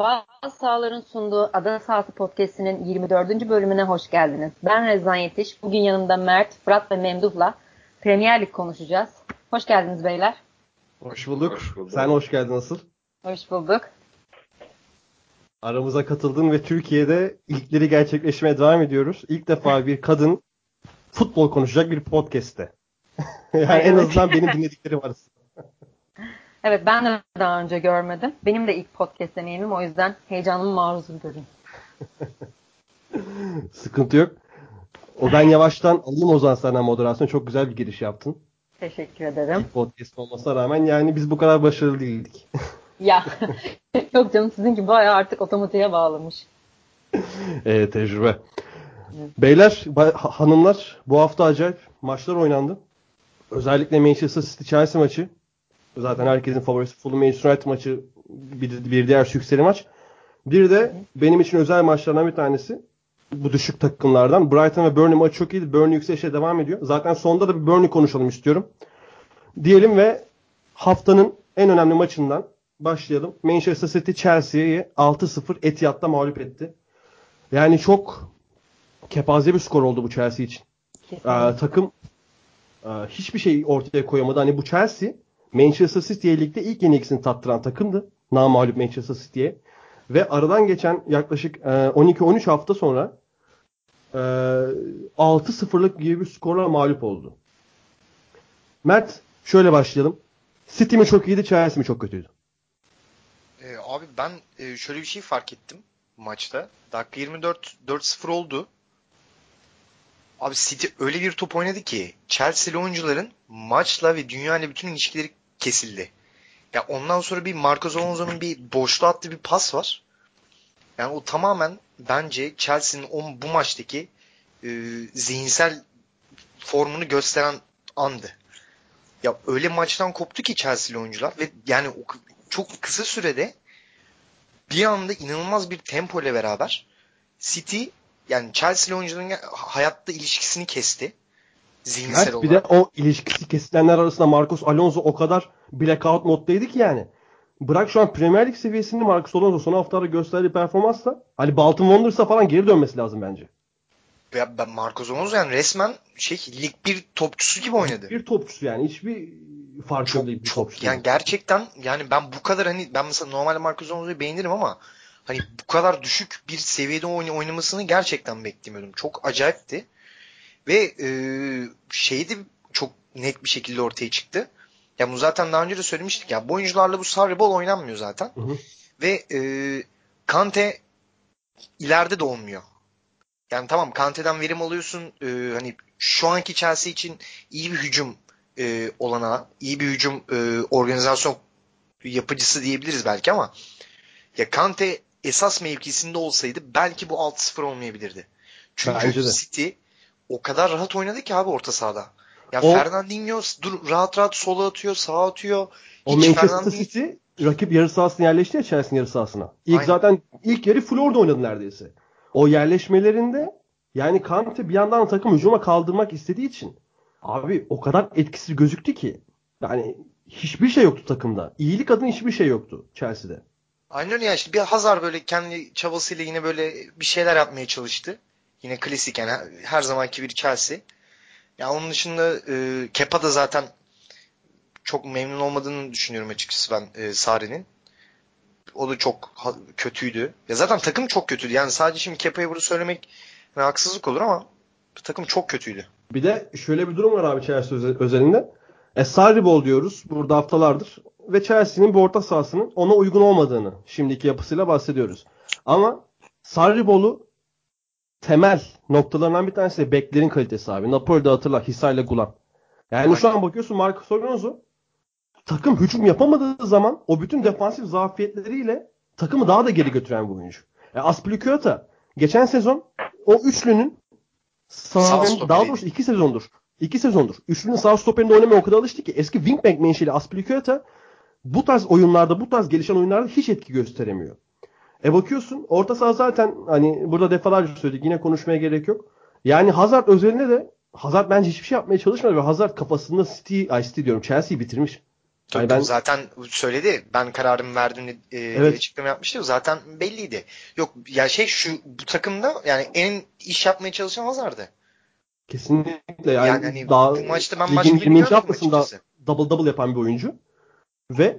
Bazı sahaların sunduğu Adana Sahası Podcast'inin 24. bölümüne hoş geldiniz. Ben Rezan Yetiş. Bugün yanımda Mert, Fırat ve Memduh'la Premier Lig konuşacağız. Hoş geldiniz beyler. Hoş bulduk. Hoş bulduk. Sen hoş geldin nasıl? Hoş bulduk. Aramıza katıldın ve Türkiye'de ilkleri gerçekleşmeye devam ediyoruz. İlk defa bir kadın futbol konuşacak bir podcast'te. yani en azından benim dinlediklerim arasında. Evet ben de daha önce görmedim. Benim de ilk podcast deneyimim o yüzden heyecanımı maruz göreyim. Sıkıntı yok. O ben yavaştan alayım o zaman sana moderasyon. Çok güzel bir giriş yaptın. Teşekkür ederim. İlk podcast olmasına rağmen yani biz bu kadar başarılı değildik. ya yok canım sizinki bayağı artık otomatiğe bağlamış. evet tecrübe. Beyler, hanımlar bu hafta acayip maçlar oynandı. Özellikle Manchester City Chelsea maçı Zaten herkesin favorisi Fulham United maçı bir, bir diğer sükseli maç. Bir de benim için özel maçlardan bir tanesi bu düşük takımlardan. Brighton ve Burnley maçı çok iyiydi. Burnley yükselişe devam ediyor. Zaten sonda da bir Burnley konuşalım istiyorum. Diyelim ve haftanın en önemli maçından başlayalım. Manchester City Chelsea'yi 6-0 Etihad'da mağlup etti. Yani çok kepaze bir skor oldu bu Chelsea için. Ee, takım e, hiçbir şey ortaya koyamadı. Hani bu Chelsea Manchester City'ye ligde ilk yenilgisini tattıran takımdı. Namalup Manchester City'ye. Ve aradan geçen yaklaşık 12-13 e, hafta sonra 6-0'lık e, gibi bir skorla mağlup oldu. Mert şöyle başlayalım. City mi çok iyiydi, Chelsea mi çok kötüydü? Ee, abi ben e, şöyle bir şey fark ettim maçta. Dakika 24 4-0 oldu. Abi City öyle bir top oynadı ki Chelsea'li oyuncuların maçla ve dünya bütün ilişkileri kesildi. Ya ondan sonra bir Marcos Alonso'nun bir boşluğa attığı bir pas var. Yani o tamamen bence Chelsea'nin bu maçtaki e, zihinsel formunu gösteren andı. Ya öyle maçtan koptu ki Chelsea'li oyuncular ve yani o, çok kısa sürede bir anda inanılmaz bir tempo ile beraber City yani Chelsea'li oyuncuların hayatta ilişkisini kesti. Zihinsel evet, olarak. Bir de o ilişkisi kesilenler arasında Marcos Alonso o kadar blackout moddaydı ki yani. Bırak şu an Premier Lig seviyesinde Marcos Alonso son haftalarda gösterdiği performansla hani Bolton Wanderers'a falan geri dönmesi lazım bence. Ya ben Marcos Alonso yani resmen şey lig bir topçusu gibi oynadı. Bir topçusu yani hiçbir farkı çok, değil bir topçusu. Yani gerçekten yani ben bu kadar hani ben mesela normalde Marcos Alonso'yu beğenirim ama hani bu kadar düşük bir seviyede oynamasını gerçekten beklemiyordum. Çok acayipti. Ve e, şey de çok net bir şekilde ortaya çıktı. Ya bu zaten daha önce de söylemiştik ya. Bu oyuncularla bu sarri bol oynanmıyor zaten. Hı hı. Ve e, Kante ileride de olmuyor. Yani tamam Kante'den verim alıyorsun. E, hani şu anki Chelsea için iyi bir hücum e, olana, iyi bir hücum e, organizasyon yapıcısı diyebiliriz belki ama ya Kante esas mevkisinde olsaydı belki bu 6-0 olmayabilirdi. Çünkü City o kadar rahat oynadı ki abi orta sahada. Ya o, Fernandinho dur rahat rahat sola atıyor, sağa atıyor. O Hiç Manchester Fernandinho... City rakip yarı sahasına yerleşti ya Chelsea'nin yarı sahasına. İlk Aynen. zaten ilk yarı full orada oynadı neredeyse. O yerleşmelerinde yani Kante bir yandan takım hücuma kaldırmak istediği için abi o kadar etkisiz gözüktü ki yani hiçbir şey yoktu takımda. İyilik adına hiçbir şey yoktu Chelsea'de. Aynen öyle ya. İşte bir Hazar böyle kendi çabasıyla yine böyle bir şeyler yapmaya çalıştı. Yine klasik yani her zamanki bir Chelsea. Ya onun dışında e, Kepa da zaten çok memnun olmadığını düşünüyorum açıkçası ben e, Sarri'nin. O da çok kötüydü. Ya zaten takım çok kötüydü. Yani sadece şimdi Kepa'yı burada söylemek yani haksızlık olur ama takım çok kötüydü. Bir de şöyle bir durum var abi Chelsea özelinde. E, Sarri bol diyoruz burada haftalardır. Ve Chelsea'nin bu orta sahasının ona uygun olmadığını şimdiki yapısıyla bahsediyoruz. Ama Sarri bolu temel noktalarından bir tanesi de beklerin kalitesi abi. Napoli'de hatırla Hisa ile Gulan. Yani şu an bakıyorsun Marcos Alonso takım hücum yapamadığı zaman o bütün defansif zafiyetleriyle takımı daha da geri götüren bir oyuncu. E, Aspilicueta geçen sezon o üçlünün sağ, daha doğrusu iki sezondur. İki sezondur. Üçlünün sağ stoperinde oynamaya o kadar alıştı ki eski wingback menşeli Aspilicueta bu tarz oyunlarda, bu tarz gelişen oyunlarda hiç etki gösteremiyor. E bakıyorsun orta saha zaten hani burada defalarca söyledik yine konuşmaya gerek yok. Yani Hazard özelinde de Hazard bence hiçbir şey yapmaya çalışmadı ve Hazard kafasında City, ay City diyorum Chelsea'yi bitirmiş. Tabii Yani ben- zaten söyledi. Ben kararımı verdim e, Evet. açıklama yapmıştı. Zaten belliydi. Yok ya şey şu bu takımda yani en iş yapmaya çalışan Hazard'ı. Kesinlikle yani, Yani, hani daha bu maçta ben ligin başka birini 20. görmedim haftasında double double yapan bir oyuncu. Ve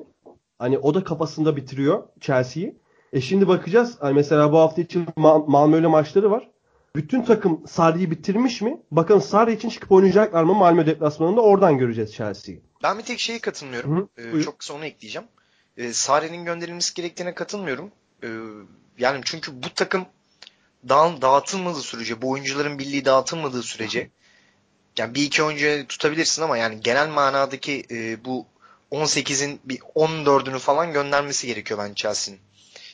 hani o da kafasında bitiriyor Chelsea'yi. E şimdi bakacağız. Hani mesela bu hafta için Ma- Malmö ile maçları var. Bütün takım Sarri'yi bitirmiş mi? Bakalım Sarri için çıkıp oynayacaklar mı Malmö deplasmanında? Oradan göreceğiz Chelsea'yi. Ben bir tek şeye katılmıyorum. Hı hı, Ee, buyur. çok kısa onu ekleyeceğim. Ee, Sarri'nin gönderilmesi gerektiğine katılmıyorum. Ee, yani çünkü bu takım dağ, dağıtılmadığı sürece, bu oyuncuların birliği dağıtılmadığı sürece yani bir iki oyuncuyu tutabilirsin ama yani genel manadaki e, bu 18'in bir 14'ünü falan göndermesi gerekiyor bence Chelsea'nin.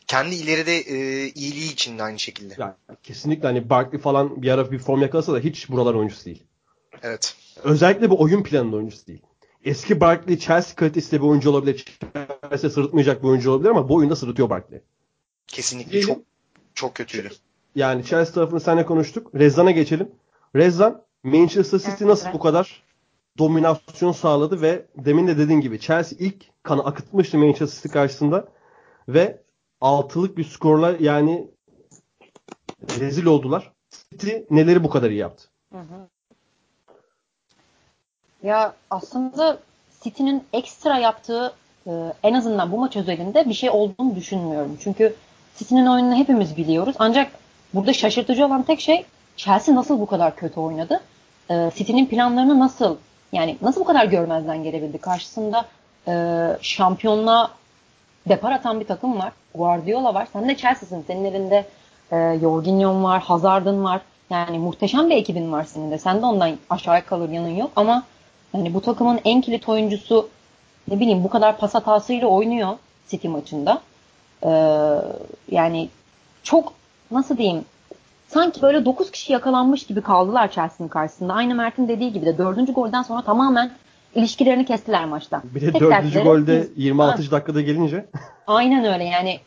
Kendi ileride e, iyiliği için de aynı şekilde. Yani kesinlikle hani Barkley falan bir ara bir form yakalasa da hiç buralar oyuncusu değil. Evet. Özellikle bu oyun planında oyuncusu değil. Eski Barkley Chelsea kalitesinde bir oyuncu olabilir. Chelsea sırıtmayacak bir oyuncu olabilir ama bu oyunda sırıtıyor Barkley. Kesinlikle Diyelim. çok çok kötüydü. Yani Chelsea tarafını seninle konuştuk. Rezzan'a geçelim. Rezzan Manchester City nasıl bu kadar dominasyon sağladı ve demin de dediğin gibi Chelsea ilk kanı akıtmıştı Manchester City karşısında ve altılık bir skorla yani rezil oldular. City neleri bu kadar iyi yaptı? Ya aslında City'nin ekstra yaptığı e, en azından bu maç özelinde bir şey olduğunu düşünmüyorum. Çünkü City'nin oyununu hepimiz biliyoruz. Ancak burada şaşırtıcı olan tek şey Chelsea nasıl bu kadar kötü oynadı? E, City'nin planlarını nasıl yani nasıl bu kadar görmezden gelebildi? Karşısında e, şampiyonluğa depar atan bir takım var. Guardiola var. Sen de Chelsea'sin. Senin elinde e, Jorginho'un var, Hazard'ın var. Yani muhteşem bir ekibin var senin de. Sen de ondan aşağıya kalır yanın yok ama yani bu takımın en kilit oyuncusu ne bileyim bu kadar pas hatasıyla oynuyor City maçında. Ee, yani çok nasıl diyeyim sanki böyle 9 kişi yakalanmış gibi kaldılar Chelsea'nin karşısında. Aynı Mert'in dediği gibi de 4. golden sonra tamamen ilişkilerini kestiler maçtan. Bir de Tek dördüncü golde biz- 26. dakikada gelince Aynen öyle yani.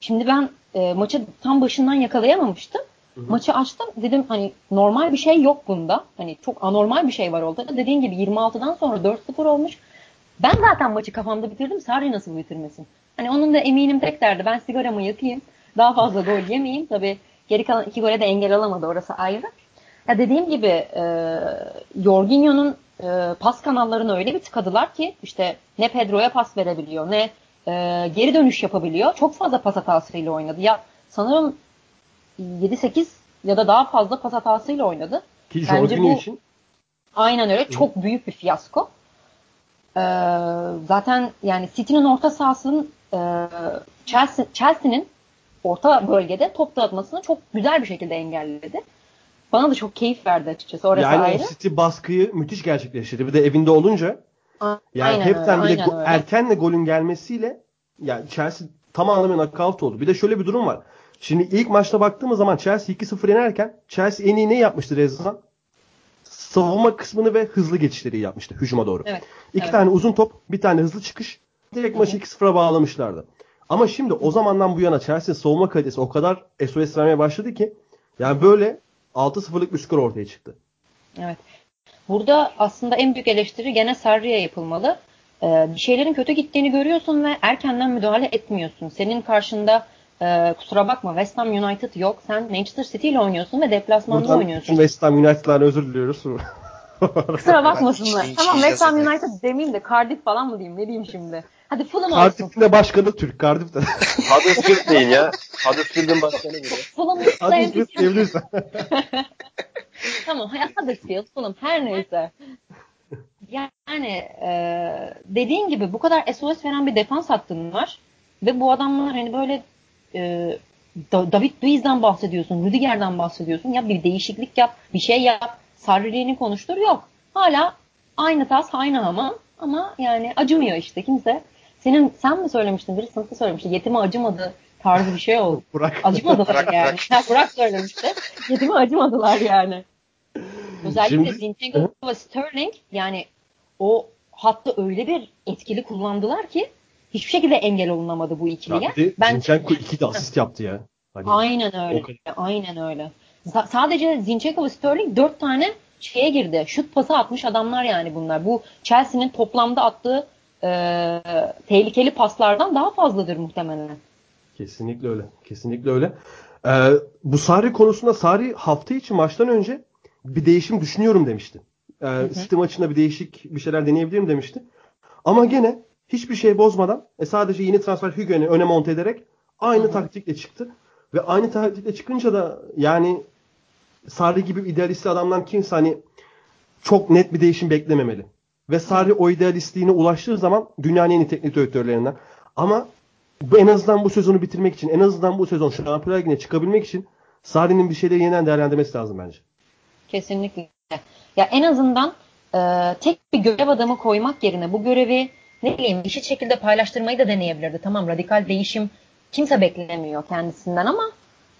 Şimdi ben e, maçı tam başından yakalayamamıştım. Maçı açtım dedim hani normal bir şey yok bunda. Hani çok anormal bir şey var orada. Dediğin gibi 26'dan sonra 4-0 olmuş. Ben zaten maçı kafamda bitirdim. Sarri nasıl bitirmesin? Hani onun da eminim tek derdi. Ben sigaramı yakayım. Daha fazla gol yemeyeyim. Tabii geri kalan iki gole de engel alamadı. Orası ayrı. Ya dediğim gibi e, Jorginho'nun e, pas kanallarını öyle bir tıkadılar ki işte ne Pedro'ya pas verebiliyor ne e, geri dönüş yapabiliyor. Çok fazla pas hatasıyla oynadı. Ya sanırım 7-8 ya da daha fazla pas hatasıyla oynadı. ki Bence bu- için Aynen öyle. Çok büyük bir fiyasko. Ee, zaten yani City'nin orta sahasının e, Chelsea, Chelsea'nin orta bölgede top dağıtmasını çok güzel bir şekilde engelledi. Bana da çok keyif verdi açıkçası. Orası yani ayrı. o City baskıyı müthiş gerçekleştirdi. Bir de evinde olunca Yani aynen hepten öyle, bile go- erkenle golün gelmesiyle yani Chelsea tam anlamıyla knockout oldu. Bir de şöyle bir durum var. Şimdi ilk maçta baktığımız zaman Chelsea 2-0 yenerken Chelsea en iyi ne yapmıştı Rezan? Savunma kısmını ve hızlı geçişleri yapmıştı hücuma doğru. Evet, İki evet. tane uzun top, bir tane hızlı çıkış. Direkt maçı 2-0'a bağlamışlardı. Ama şimdi o zamandan bu yana Chelsea savunma kalitesi o kadar SOS vermeye başladı ki yani böyle 6-0'lık bir skor ortaya çıktı. Evet. Burada aslında en büyük eleştiri gene Sarri'ye yapılmalı. Ee, bir şeylerin kötü gittiğini görüyorsun ve erkenden müdahale etmiyorsun. Senin karşında e, kusura bakma West Ham United yok. Sen Manchester City ile oynuyorsun ve deplasmanda Buradan oynuyorsun. West Ham United'larına özür diliyoruz. Kusura bakmasınlar. Tamam West Ham. United demeyeyim de Cardiff falan mı diyeyim ne diyeyim şimdi. Hadi Fulham olsun. Cardiff'in de başkanı Türk. Cardiff'te. Huddersfield değil ya. Huddersfield'ın başkanı bile. Fulham'ın Huddersfield diyebilirsin. Tamam Huddersfield, Fulham her neyse. Yani e, dediğin gibi bu kadar SOS veren bir defans hattın var. Ve bu adamlar hani böyle e, Da- David Luiz'den bahsediyorsun, Rüdiger'den bahsediyorsun. Ya bir değişiklik yap, bir şey yap. Sarriliğini konuştur. Yok. Hala aynı tas, aynı hamam. Ama yani acımıyor işte kimse. Senin sen mi söylemiştin? Biri sınıfta söylemişti. Yetime acımadı tarzı bir şey oldu. Burak. Acımadılar Bırak, yani. bırak. Ha, Burak söylemişti. Yetime acımadılar yani. Özellikle Zinchenko ve Sterling yani o hattı öyle bir etkili kullandılar ki hiçbir şekilde engel olunamadı bu ikiliye. Ben Zinchenko iki de asist yaptı ya. Hani aynen öyle. Aynen öyle. Sa- sadece Zinchenko ve Sterling dört tane şeye girdi. Şut pası atmış adamlar yani bunlar. Bu Chelsea'nin toplamda attığı e, tehlikeli paslardan daha fazladır muhtemelen. Kesinlikle öyle. Kesinlikle öyle. Ee, bu Sarri konusunda Sarri hafta içi maçtan önce bir değişim düşünüyorum demişti. Ee, City maçında bir değişik bir şeyler deneyebilirim demişti. Ama gene hiçbir şey bozmadan e, sadece yeni transfer Hugo'yu öne monte ederek aynı Hı-hı. taktikle çıktı. Ve aynı taktikle çıkınca da yani Sarri gibi idealist adamdan kimse hani çok net bir değişim beklememeli. Ve Sarri o idealistliğine ulaştığı zaman dünyanın en iyi teknik direktörlerinden. Ama bu en azından bu sezonu bitirmek için, en azından bu sezon Şampiyonlar Ligi'ne çıkabilmek için Sarri'nin bir şeyleri yeniden değerlendirmesi lazım bence. Kesinlikle. Ya en azından e, tek bir görev adamı koymak yerine bu görevi ne bileyim eşit şekilde paylaştırmayı da deneyebilirdi. Tamam radikal değişim kimse beklemiyor kendisinden ama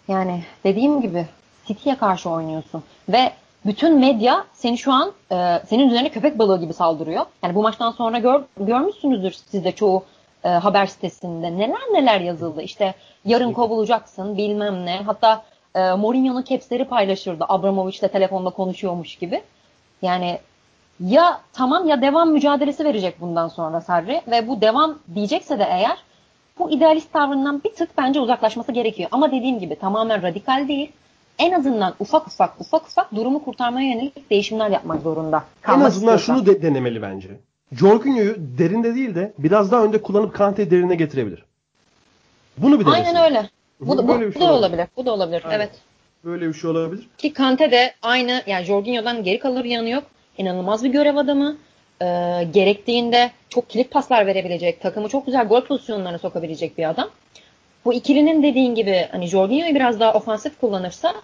yani dediğim gibi City'ye karşı oynuyorsun ve bütün medya seni şu an e, senin üzerine köpek balığı gibi saldırıyor. Yani bu maçtan sonra gör, görmüşsünüzdür siz de çoğu e, haber sitesinde neler neler yazıldı. İşte yarın kovulacaksın bilmem ne. Hatta e, Mourinho'nun capsleri paylaşırdı. Abramovich de telefonda konuşuyormuş gibi. Yani ya tamam ya devam mücadelesi verecek bundan sonra Sarri ve bu devam diyecekse de eğer bu idealist tavrından bir tık bence uzaklaşması gerekiyor. Ama dediğim gibi tamamen radikal değil. En azından ufak ufak ufak ufak durumu kurtarmaya yönelik değişimler yapmak zorunda. En azından istiyorsan. şunu de denemeli bence. Jorginho'yu derinde değil de biraz daha önde kullanıp Kante'yi derine getirebilir. Bunu bir denesin. Aynen öyle. Bu, bu, bu, bu şey da olabilir. Bu da olabilir. Aynen. Evet. Böyle bir şey olabilir. Ki Kante de aynı yani Jorginho'dan geri kalır yanı yok. İnanılmaz bir görev adamı. Ee, gerektiğinde çok kilit paslar verebilecek, takımı çok güzel gol pozisyonlarına sokabilecek bir adam. Bu ikilinin dediğin gibi hani Jorginho'yu biraz daha ofansif kullanırsa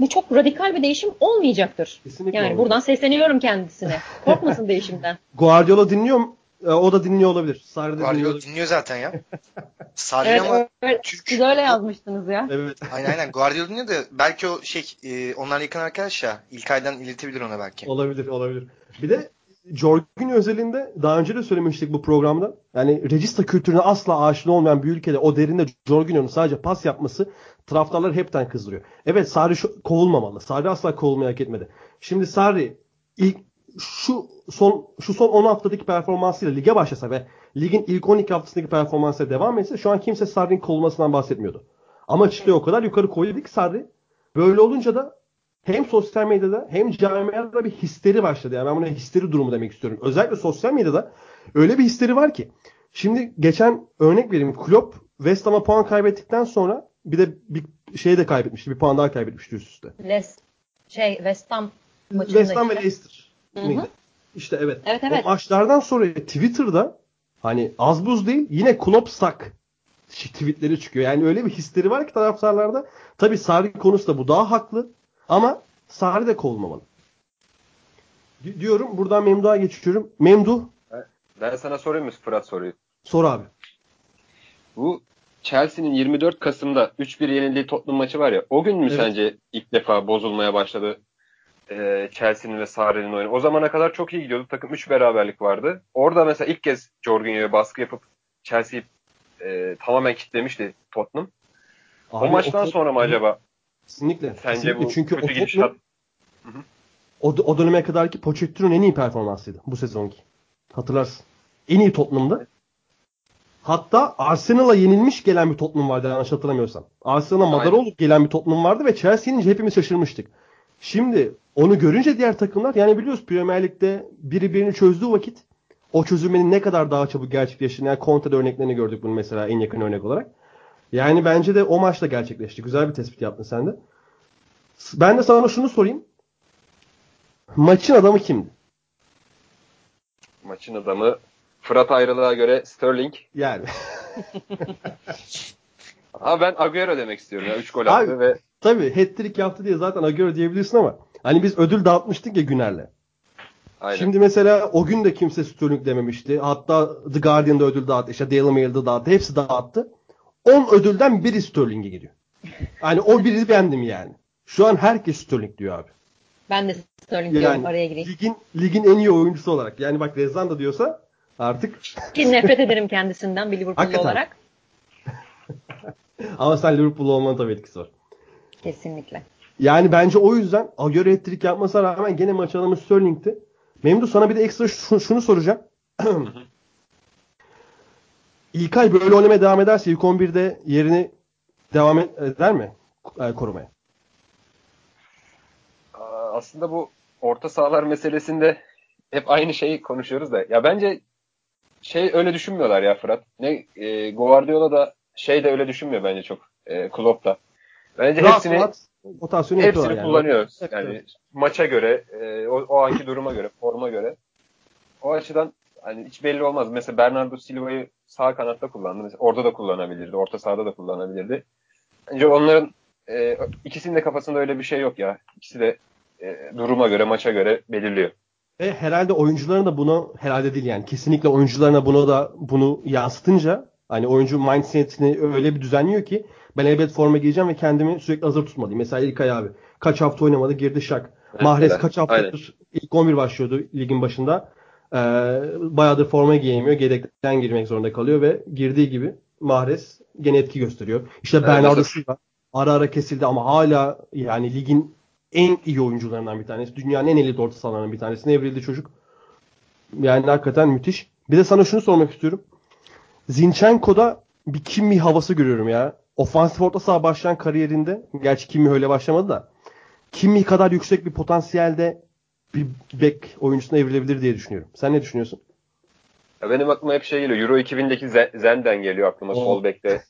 bu çok radikal bir değişim olmayacaktır. Kesinlikle yani olmayacak. buradan sesleniyorum kendisine. Korkmasın değişimden. Guardiola dinliyor mu? E, o da dinliyor olabilir. Sarri Guardiola dinliyor. dinliyor zaten ya. Sarri evet, ama evet. Türk. Siz öyle yazmıştınız ya. Evet. aynen aynen. Guardiola dinliyor da belki o şey e, onlar yakın arkadaş ya. İlk aydan iletebilir ona belki. Olabilir olabilir. Bir de Jorginho özelinde daha önce de söylemiştik bu programda. Yani regista kültürüne asla aşina olmayan bir ülkede o derinde Jorginho'nun sadece pas yapması taraftarları hepten kızdırıyor. Evet Sarri şu, kovulmamalı. Sarri asla kovulmayı hak etmedi. Şimdi Sarri ilk şu son şu son 10 haftadaki performansıyla lige başlasa ve ligin ilk 12 haftasındaki performansıyla devam etse şu an kimse Sarri'nin kovulmasından bahsetmiyordu. Ama çıkıyor o kadar yukarı koyduk Sarri. Böyle olunca da hem sosyal medyada hem camiada bir histeri başladı. Yani ben buna histeri durumu demek istiyorum. Özellikle sosyal medyada öyle bir histeri var ki. Şimdi geçen örnek vereyim. Klopp West Ham'a puan kaybettikten sonra bir de bir şey de kaybetmişti. Bir puan daha kaybetmişti üst üste. Les şey West Ham maçında West Ham ve Leicester. Hı-hı. İşte evet. Evet evet. O maçlardan sonra Twitter'da hani az buz değil yine Klopp sak tweetleri çıkıyor. Yani öyle bir histeri var ki taraftarlarda. Tabi Sarri konusunda bu daha haklı. Ama Sarri de kovulmamalı. D- diyorum. Buradan Memduh'a geçiyorum. Memduh. Ben sana sorayım mı Fırat soruyu? Sor abi. Bu Chelsea'nin 24 Kasım'da 3-1 yenildiği Tottenham maçı var ya. O gün mü evet. sence ilk defa bozulmaya başladı e, Chelsea'nin ve Sarri'nin oyunu? O zamana kadar çok iyi gidiyordu. Takım 3 beraberlik vardı. Orada mesela ilk kez Jorginho'ya baskı yapıp Chelsea'yi e, tamamen kitlemişti Tottenham. Abi, o maçtan o, sonra mı acaba Kesinlikle. Sence kesinlikle. bu Çünkü kötü o gidişat... O, o döneme kadarki Pochettino'nun en iyi performansıydı bu sezonki. Hatırlarsın. En iyi Tottenham'dı. Hatta Arsenal'a yenilmiş gelen bir Tottenham vardı yanlış hatırlamıyorsam. Arsenal'a madara olup gelen bir Tottenham vardı ve Chelsea'nin hepimiz şaşırmıştık. Şimdi onu görünce diğer takımlar yani biliyoruz Premier Lig'de biri birini çözdüğü vakit o çözülmenin ne kadar daha çabuk gerçekleştiğini yani Conte'de örneklerini gördük bunu mesela en yakın örnek olarak. Yani bence de o maçta gerçekleşti. Güzel bir tespit yaptın sen de. Ben de sana şunu sorayım. Maçın adamı kimdi? Maçın adamı Fırat ayrılığa göre Sterling. Yani. Ama ben Agüero demek istiyorum ya. 3 gol attı ve Tabii hat-trick yaptı diye zaten Agüero diyebilirsin ama hani biz ödül dağıtmıştık ya Güner'le. Aynen. Şimdi mesela o gün de kimse Sterling dememişti. Hatta The Guardian'da ödül dağıttı. İşte Daily Mail'da dağıttı. Hepsi dağıttı. 10 ödülden biri Sterling'e gidiyor. Yani o biri bendim yani. Şu an herkes Sterling diyor abi. Ben de Sterling yani, diyorum araya gireyim. Ligin, ligin en iyi oyuncusu olarak. Yani bak Rezan da diyorsa artık. Ki nefret ederim kendisinden bir Liverpool'lu olarak. Ama sen Liverpool'lu olmanın tabii etkisi var. Kesinlikle. Yani bence o yüzden Agüero hat yapmasına rağmen gene maç adamı Sterling'ti. Memdu sana bir de ekstra şunu, şunu soracağım. İlkay böyle oynamaya devam ederse ilk 11'de yerini devam eder mi e, korumaya? Aslında bu orta sahalar meselesinde hep aynı şeyi konuşuyoruz da. Ya bence şey öyle düşünmüyorlar ya Fırat. Ne e, Guardiola da şey de öyle düşünmüyor bence çok. E, Klopp da. Bence rahat, hepsini rahat, rotasyonu hepsini yani. kullanıyoruz. Evet, yani evet. maça göre, e, o, o anki duruma göre, forma göre. O açıdan hani hiç belli olmaz. Mesela Bernardo Silva'yı sağ kanatta kullandı. Mesela orada da kullanabilirdi. Orta sahada da kullanabilirdi. Bence onların e, ikisinin de kafasında öyle bir şey yok ya. İkisi de e, duruma göre, maça göre belirliyor. Ve herhalde oyuncuların da bunu herhalde değil yani kesinlikle oyuncularına bunu da bunu yansıtınca hani oyuncu mindsetini öyle bir düzenliyor ki ben elbet forma giyeceğim ve kendimi sürekli hazır tutmalıyım. Mesela İlkay abi kaç hafta oynamadı girdi şak. Evet, Mahrez kaç haftadır Aynen. ilk 11 başlıyordu ligin başında. Ee, bayağıdır forma giyemiyor. Yedekten girmek zorunda kalıyor ve girdiği gibi Mahrez gene etki gösteriyor. İşte evet, Bernardo Silva ara ara kesildi ama hala yani ligin en iyi oyuncularından bir tanesi. Dünyanın en elit orta sahalarından bir tanesi. Evrildi çocuk. Yani hakikaten müthiş. Bir de sana şunu sormak istiyorum. Zinchenko'da bir Kimmi havası görüyorum ya. Ofansif orta saha başlayan kariyerinde, gerçi Kimmi öyle başlamadı da Kimmi kadar yüksek bir potansiyelde bir bek oyuncusuna evrilebilir diye düşünüyorum. Sen ne düşünüyorsun? Ya benim aklıma hep şey geliyor. Euro 2000'deki Zen'den geliyor aklıma oh. sol bekte.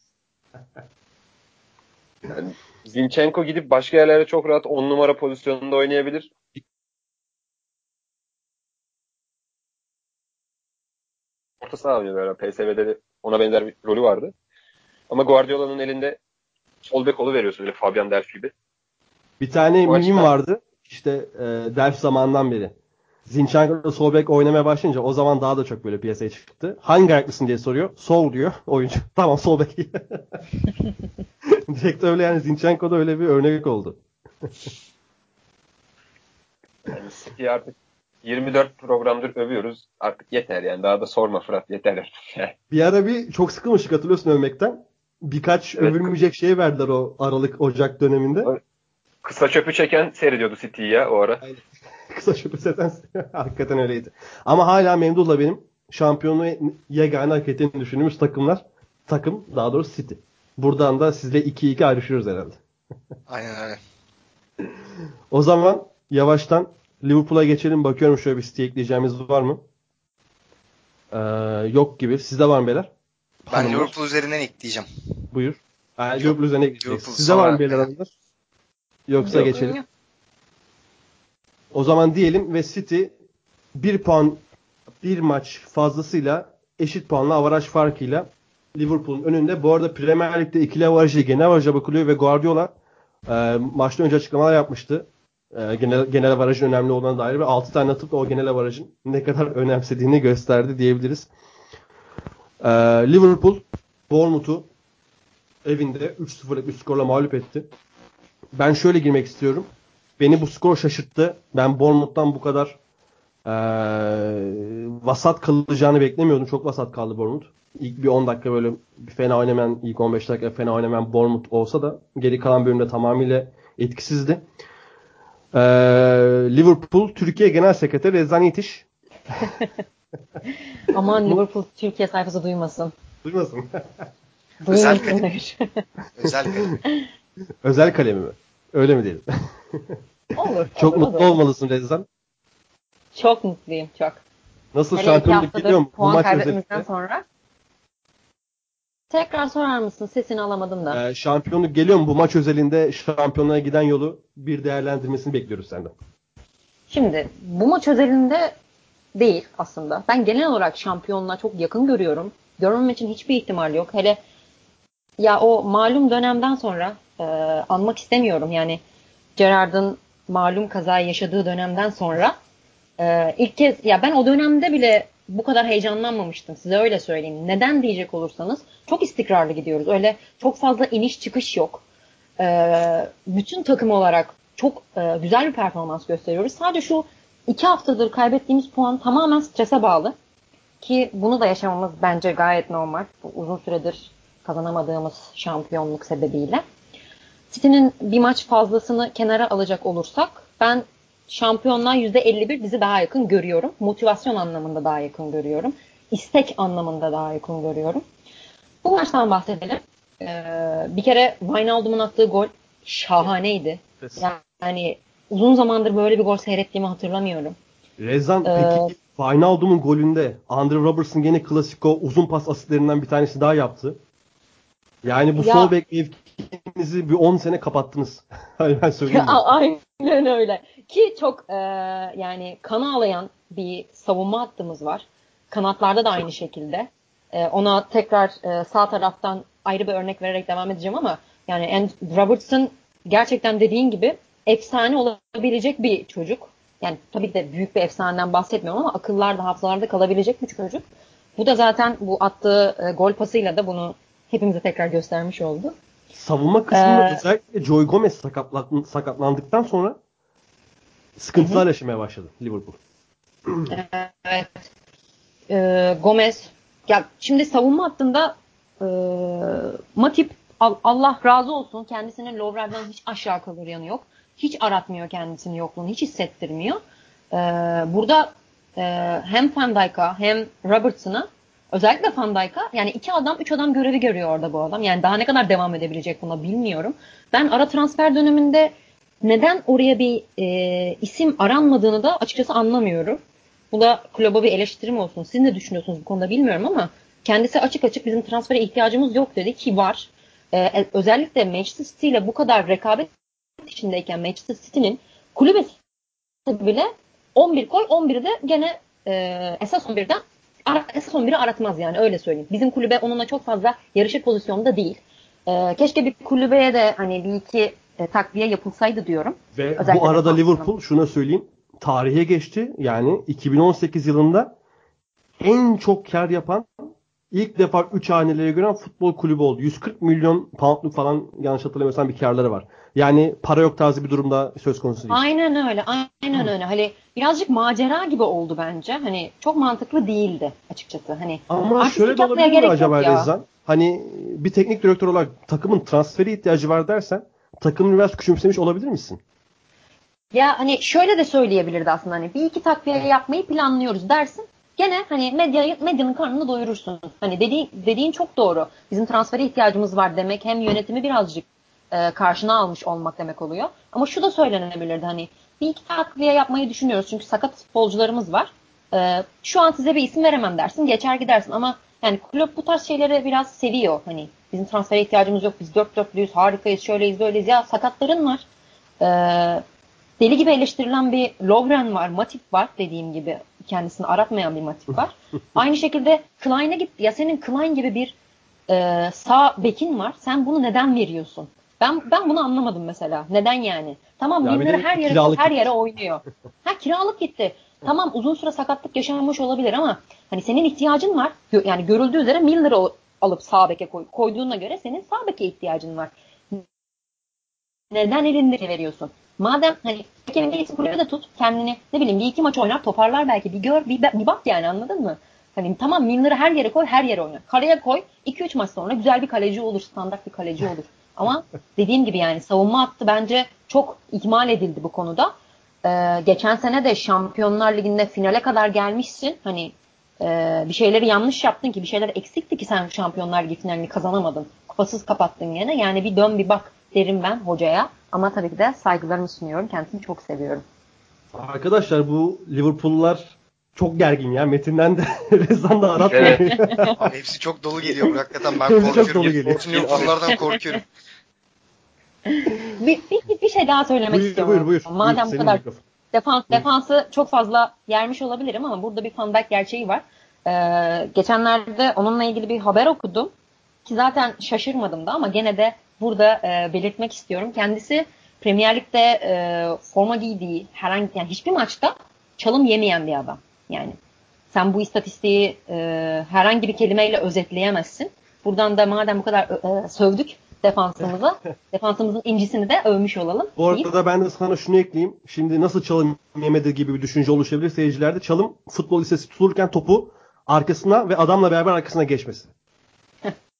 Yani Zinchenko gidip başka yerlerde çok rahat 10 numara pozisyonunda oynayabilir. Orta saha oynuyor PSV'de de ona benzer bir rolü vardı. Ama Guardiola'nın elinde sol bek olu veriyorsun öyle Fabian Delph gibi. Bir tane o mim vardı. İşte e, Delph zamandan beri. Zinchenko sol bek oynamaya başlayınca o zaman daha da çok böyle piyasaya çıktı. Hangi ayaklısın diye soruyor. Sol diyor oyuncu. tamam sol bek. Direkt öyle yani Zinchenko da öyle bir örnek oldu. yani City artık 24 programdır övüyoruz. Artık yeter yani. Daha da sorma Fırat yeter artık. bir ara bir çok sıkılmıştık hatırlıyorsun övmekten. Birkaç evet. övülmeyecek şey verdiler o Aralık Ocak döneminde. Kısa çöpü çeken seyrediyordu City'yi ya o ara. Aynen. Kısa çöpü çeken hakikaten öyleydi. Ama hala Memduh'la benim şampiyonluğu yegane hak ettiğini düşündüğümüz takımlar takım daha doğrusu City. Buradan da sizle 2-2 ayrışıyoruz herhalde. Aynen öyle. o zaman yavaştan Liverpool'a geçelim. Bakıyorum şöyle bir site ekleyeceğimiz var mı? Ee, yok gibi. Sizde var mı beyler? Ben Hanımlar. Liverpool üzerinden ekleyeceğim. Buyur. Yani Liverpool üzerinden ekleyeceğiz. Sizde var mı beyler hanımlar? Yoksa yok. geçelim. O zaman diyelim ve City bir puan bir maç fazlasıyla eşit puanla avaraj farkıyla Liverpool'un önünde. Bu arada Premier Lig'de ikili avarajı genel avaraja bakılıyor ve Guardiola e, maçtan önce açıklamalar yapmıştı. E, genel, genel avarajın önemli olduğuna dair ve 6 tane atıp da o genel avarajın ne kadar önemsediğini gösterdi diyebiliriz. E, Liverpool Bournemouth'u evinde 3-0'lık bir skorla mağlup etti. Ben şöyle girmek istiyorum. Beni bu skor şaşırttı. Ben Bournemouth'tan bu kadar e, vasat kalacağını beklemiyordum. Çok vasat kaldı Bournemouth ilk bir 10 dakika böyle fena oynamayan, ilk 15 dakika fena oynamayan Bournemouth olsa da geri kalan bölümde tamamıyla etkisizdi. Ee, Liverpool Türkiye Genel Sekreteri Rezan Yetiş. Aman Liverpool Türkiye sayfası duymasın. Duymasın. Özel kalem. Özel kalem. Özel kalemi mi? Öyle mi diyelim? olur. çok olur, mutlu olur. olmalısın Rezan. Çok mutluyum çok. Nasıl şampiyonluk gidiyor mu? Puan maç kaybetmemizden sonra Tekrar sorar mısın? Sesini alamadım da. Ee, şampiyonluk geliyor mu? Bu maç özelinde şampiyonluğa giden yolu bir değerlendirmesini bekliyoruz senden. Şimdi bu maç özelinde değil aslında. Ben genel olarak şampiyonluğa çok yakın görüyorum. Görmem için hiçbir ihtimal yok. Hele ya o malum dönemden sonra e, anmak istemiyorum. Yani Gerard'ın malum kaza yaşadığı dönemden sonra e, ilk kez ya ben o dönemde bile bu kadar heyecanlanmamıştım. Size öyle söyleyeyim. Neden diyecek olursanız çok istikrarlı gidiyoruz. Öyle çok fazla iniş çıkış yok. Ee, bütün takım olarak çok e, güzel bir performans gösteriyoruz. Sadece şu iki haftadır kaybettiğimiz puan tamamen strese bağlı. Ki bunu da yaşamamız bence gayet normal. Bu uzun süredir kazanamadığımız şampiyonluk sebebiyle. City'nin bir maç fazlasını kenara alacak olursak ben şampiyonluğa %51 bizi daha yakın görüyorum. Motivasyon anlamında daha yakın görüyorum. İstek anlamında daha yakın görüyorum. Bu maçtan bahsedelim. Ee, bir kere Wijnaldum'un attığı gol şahaneydi. Yani uzun zamandır böyle bir gol seyrettiğimi hatırlamıyorum. Rezan ee, peki Wijnaldum'un golünde Andre Robertson gene klasik o uzun pas asitlerinden bir tanesi daha yaptı. Yani bu ya, sol bek mevkinizi bir 10 sene kapattınız. hani ben söyleyeyim. Aynen öyle. Ki çok e, yani kana ağlayan bir savunma hattımız var. Kanatlarda da aynı şekilde. E, ona tekrar e, sağ taraftan ayrı bir örnek vererek devam edeceğim ama yani And Robertson gerçekten dediğin gibi efsane olabilecek bir çocuk. Yani tabii ki de büyük bir efsaneden bahsetmiyorum ama akıllarda, hafızalarda kalabilecek bir çocuk. Bu da zaten bu attığı e, gol pasıyla da bunu hepimize tekrar göstermiş oldu. Savunma kısmında ee, özellikle Joy Gomez sakatlan, sakatlandıktan sonra sıkıntılar yaşamaya başladı Liverpool. evet. Ee, Gomez ya şimdi savunma hattında e, Matip Allah razı olsun kendisinin Lovren'den hiç aşağı kalır yanı yok. Hiç aratmıyor kendisini yokluğunu, hiç hissettirmiyor. Ee, burada e, hem Van Dijk'a hem Robertson'a özellikle Van Dijk'a yani iki adam, üç adam görevi görüyor orada bu adam. Yani daha ne kadar devam edebilecek buna bilmiyorum. Ben ara transfer döneminde neden oraya bir e, isim aranmadığını da açıkçası anlamıyorum. Bu da kulübe bir eleştirim olsun. Siz ne düşünüyorsunuz bu konuda bilmiyorum ama kendisi açık açık bizim transfere ihtiyacımız yok dedi ki var. Ee, özellikle Manchester City ile bu kadar rekabet içindeyken Manchester City'nin kulübesi bile 11 koy 11'i de gene e, esas 11'den esas 11'i aratmaz yani öyle söyleyeyim. Bizim kulübe onunla çok fazla yarışır pozisyonda değil. E, keşke bir kulübeye de hani bir iki e, takviye yapılsaydı diyorum. Ve Özellikle bu arada Liverpool şuna söyleyeyim tarihe geçti. Yani 2018 yılında en çok kar yapan ilk defa 3 hanelere gören futbol kulübü oldu. 140 milyon poundluk falan yanlış hatırlamıyorsam bir karları var. Yani para yok tarzı bir durumda söz konusu değil. Aynen öyle. Aynen öyle. Hani birazcık macera gibi oldu bence. Hani çok mantıklı değildi açıkçası. Hani Ama şöyle de olabilir mi acaba Rezan? Hani bir teknik direktör olarak takımın transferi ihtiyacı var dersen takımın biraz küçümsemiş olabilir misin? Ya hani şöyle de söyleyebilirdi aslında hani bir iki takviye yapmayı planlıyoruz dersin. Gene hani medya, medyanın karnını doyurursun. Hani dediğin, dediğin çok doğru. Bizim transfere ihtiyacımız var demek hem yönetimi birazcık e, karşına almış olmak demek oluyor. Ama şu da söylenebilirdi hani bir iki takviye yapmayı düşünüyoruz çünkü sakat futbolcularımız var. E, şu an size bir isim veremem dersin geçer gidersin ama yani kulüp bu tarz şeyleri biraz seviyor. Hani bizim transfere ihtiyacımız yok biz dört dörtlüyüz harikayız şöyleyiz böyleyiz ya sakatların var. E, deli gibi eleştirilen bir Lovren var, Matip var dediğim gibi kendisini aratmayan bir Matip var. Aynı şekilde Klein'e git ya senin Klein gibi bir e, sağ bekin var. Sen bunu neden veriyorsun? Ben ben bunu anlamadım mesela. Neden yani? Tamam ya Milner her yere her yere oynuyor. ha kiralık gitti. Tamam uzun süre sakatlık yaşanmış olabilir ama hani senin ihtiyacın var. Yani görüldüğü üzere Milner'ı alıp sağ beke koy, koyduğuna göre senin sağ beke ihtiyacın var. Neden elinde veriyorsun? Madem hani hakeminde isim kulübe tut kendini ne bileyim bir iki maç oynar toparlar belki bir gör bir, bir bak yani anladın mı? Hani tamam Milner'ı her yere koy her yere oynar. Kaleye koy 2-3 maç sonra güzel bir kaleci olur standart bir kaleci olur. Ama dediğim gibi yani savunma hattı bence çok ihmal edildi bu konuda. Ee, geçen sene de Şampiyonlar Ligi'nde finale kadar gelmişsin. Hani e, bir şeyleri yanlış yaptın ki bir şeyler eksikti ki sen Şampiyonlar Ligi finalini kazanamadın. Kupasız kapattın yine. Yani bir dön bir bak derim ben hocaya. Ama tabii ki de saygılarımı sunuyorum. Kendisini çok seviyorum. Arkadaşlar bu Liverpool'lar çok gergin ya. Metinden de Rezan da aratmıyor. Evet. Abi hepsi çok dolu geliyor. Hakikaten ben korkuyorum. çok dolu geliyor. Liverpool'lardan korkuyorum. Bir, bir, bir şey daha söylemek buyur, istiyorum. Buyur, buyur. Madem buyur, bu kadar defans, defansı çok fazla yermiş olabilirim ama burada bir Van gerçeği var. Ee, geçenlerde onunla ilgili bir haber okudum. Ki zaten şaşırmadım da ama gene de burada e, belirtmek istiyorum. Kendisi Premier Lig'de e, forma giydiği herhangi yani hiçbir maçta çalım yemeyen bir adam. Yani sen bu istatistiği e, herhangi bir kelimeyle özetleyemezsin. Buradan da madem bu kadar e, sövdük defansımıza, defansımızın incisini de övmüş olalım. Bu arada da ben de sana şunu ekleyeyim. Şimdi nasıl çalım yemedi gibi bir düşünce oluşabilir seyircilerde. Çalım futbol lisesi tutulurken topu arkasına ve adamla beraber arkasına geçmesi.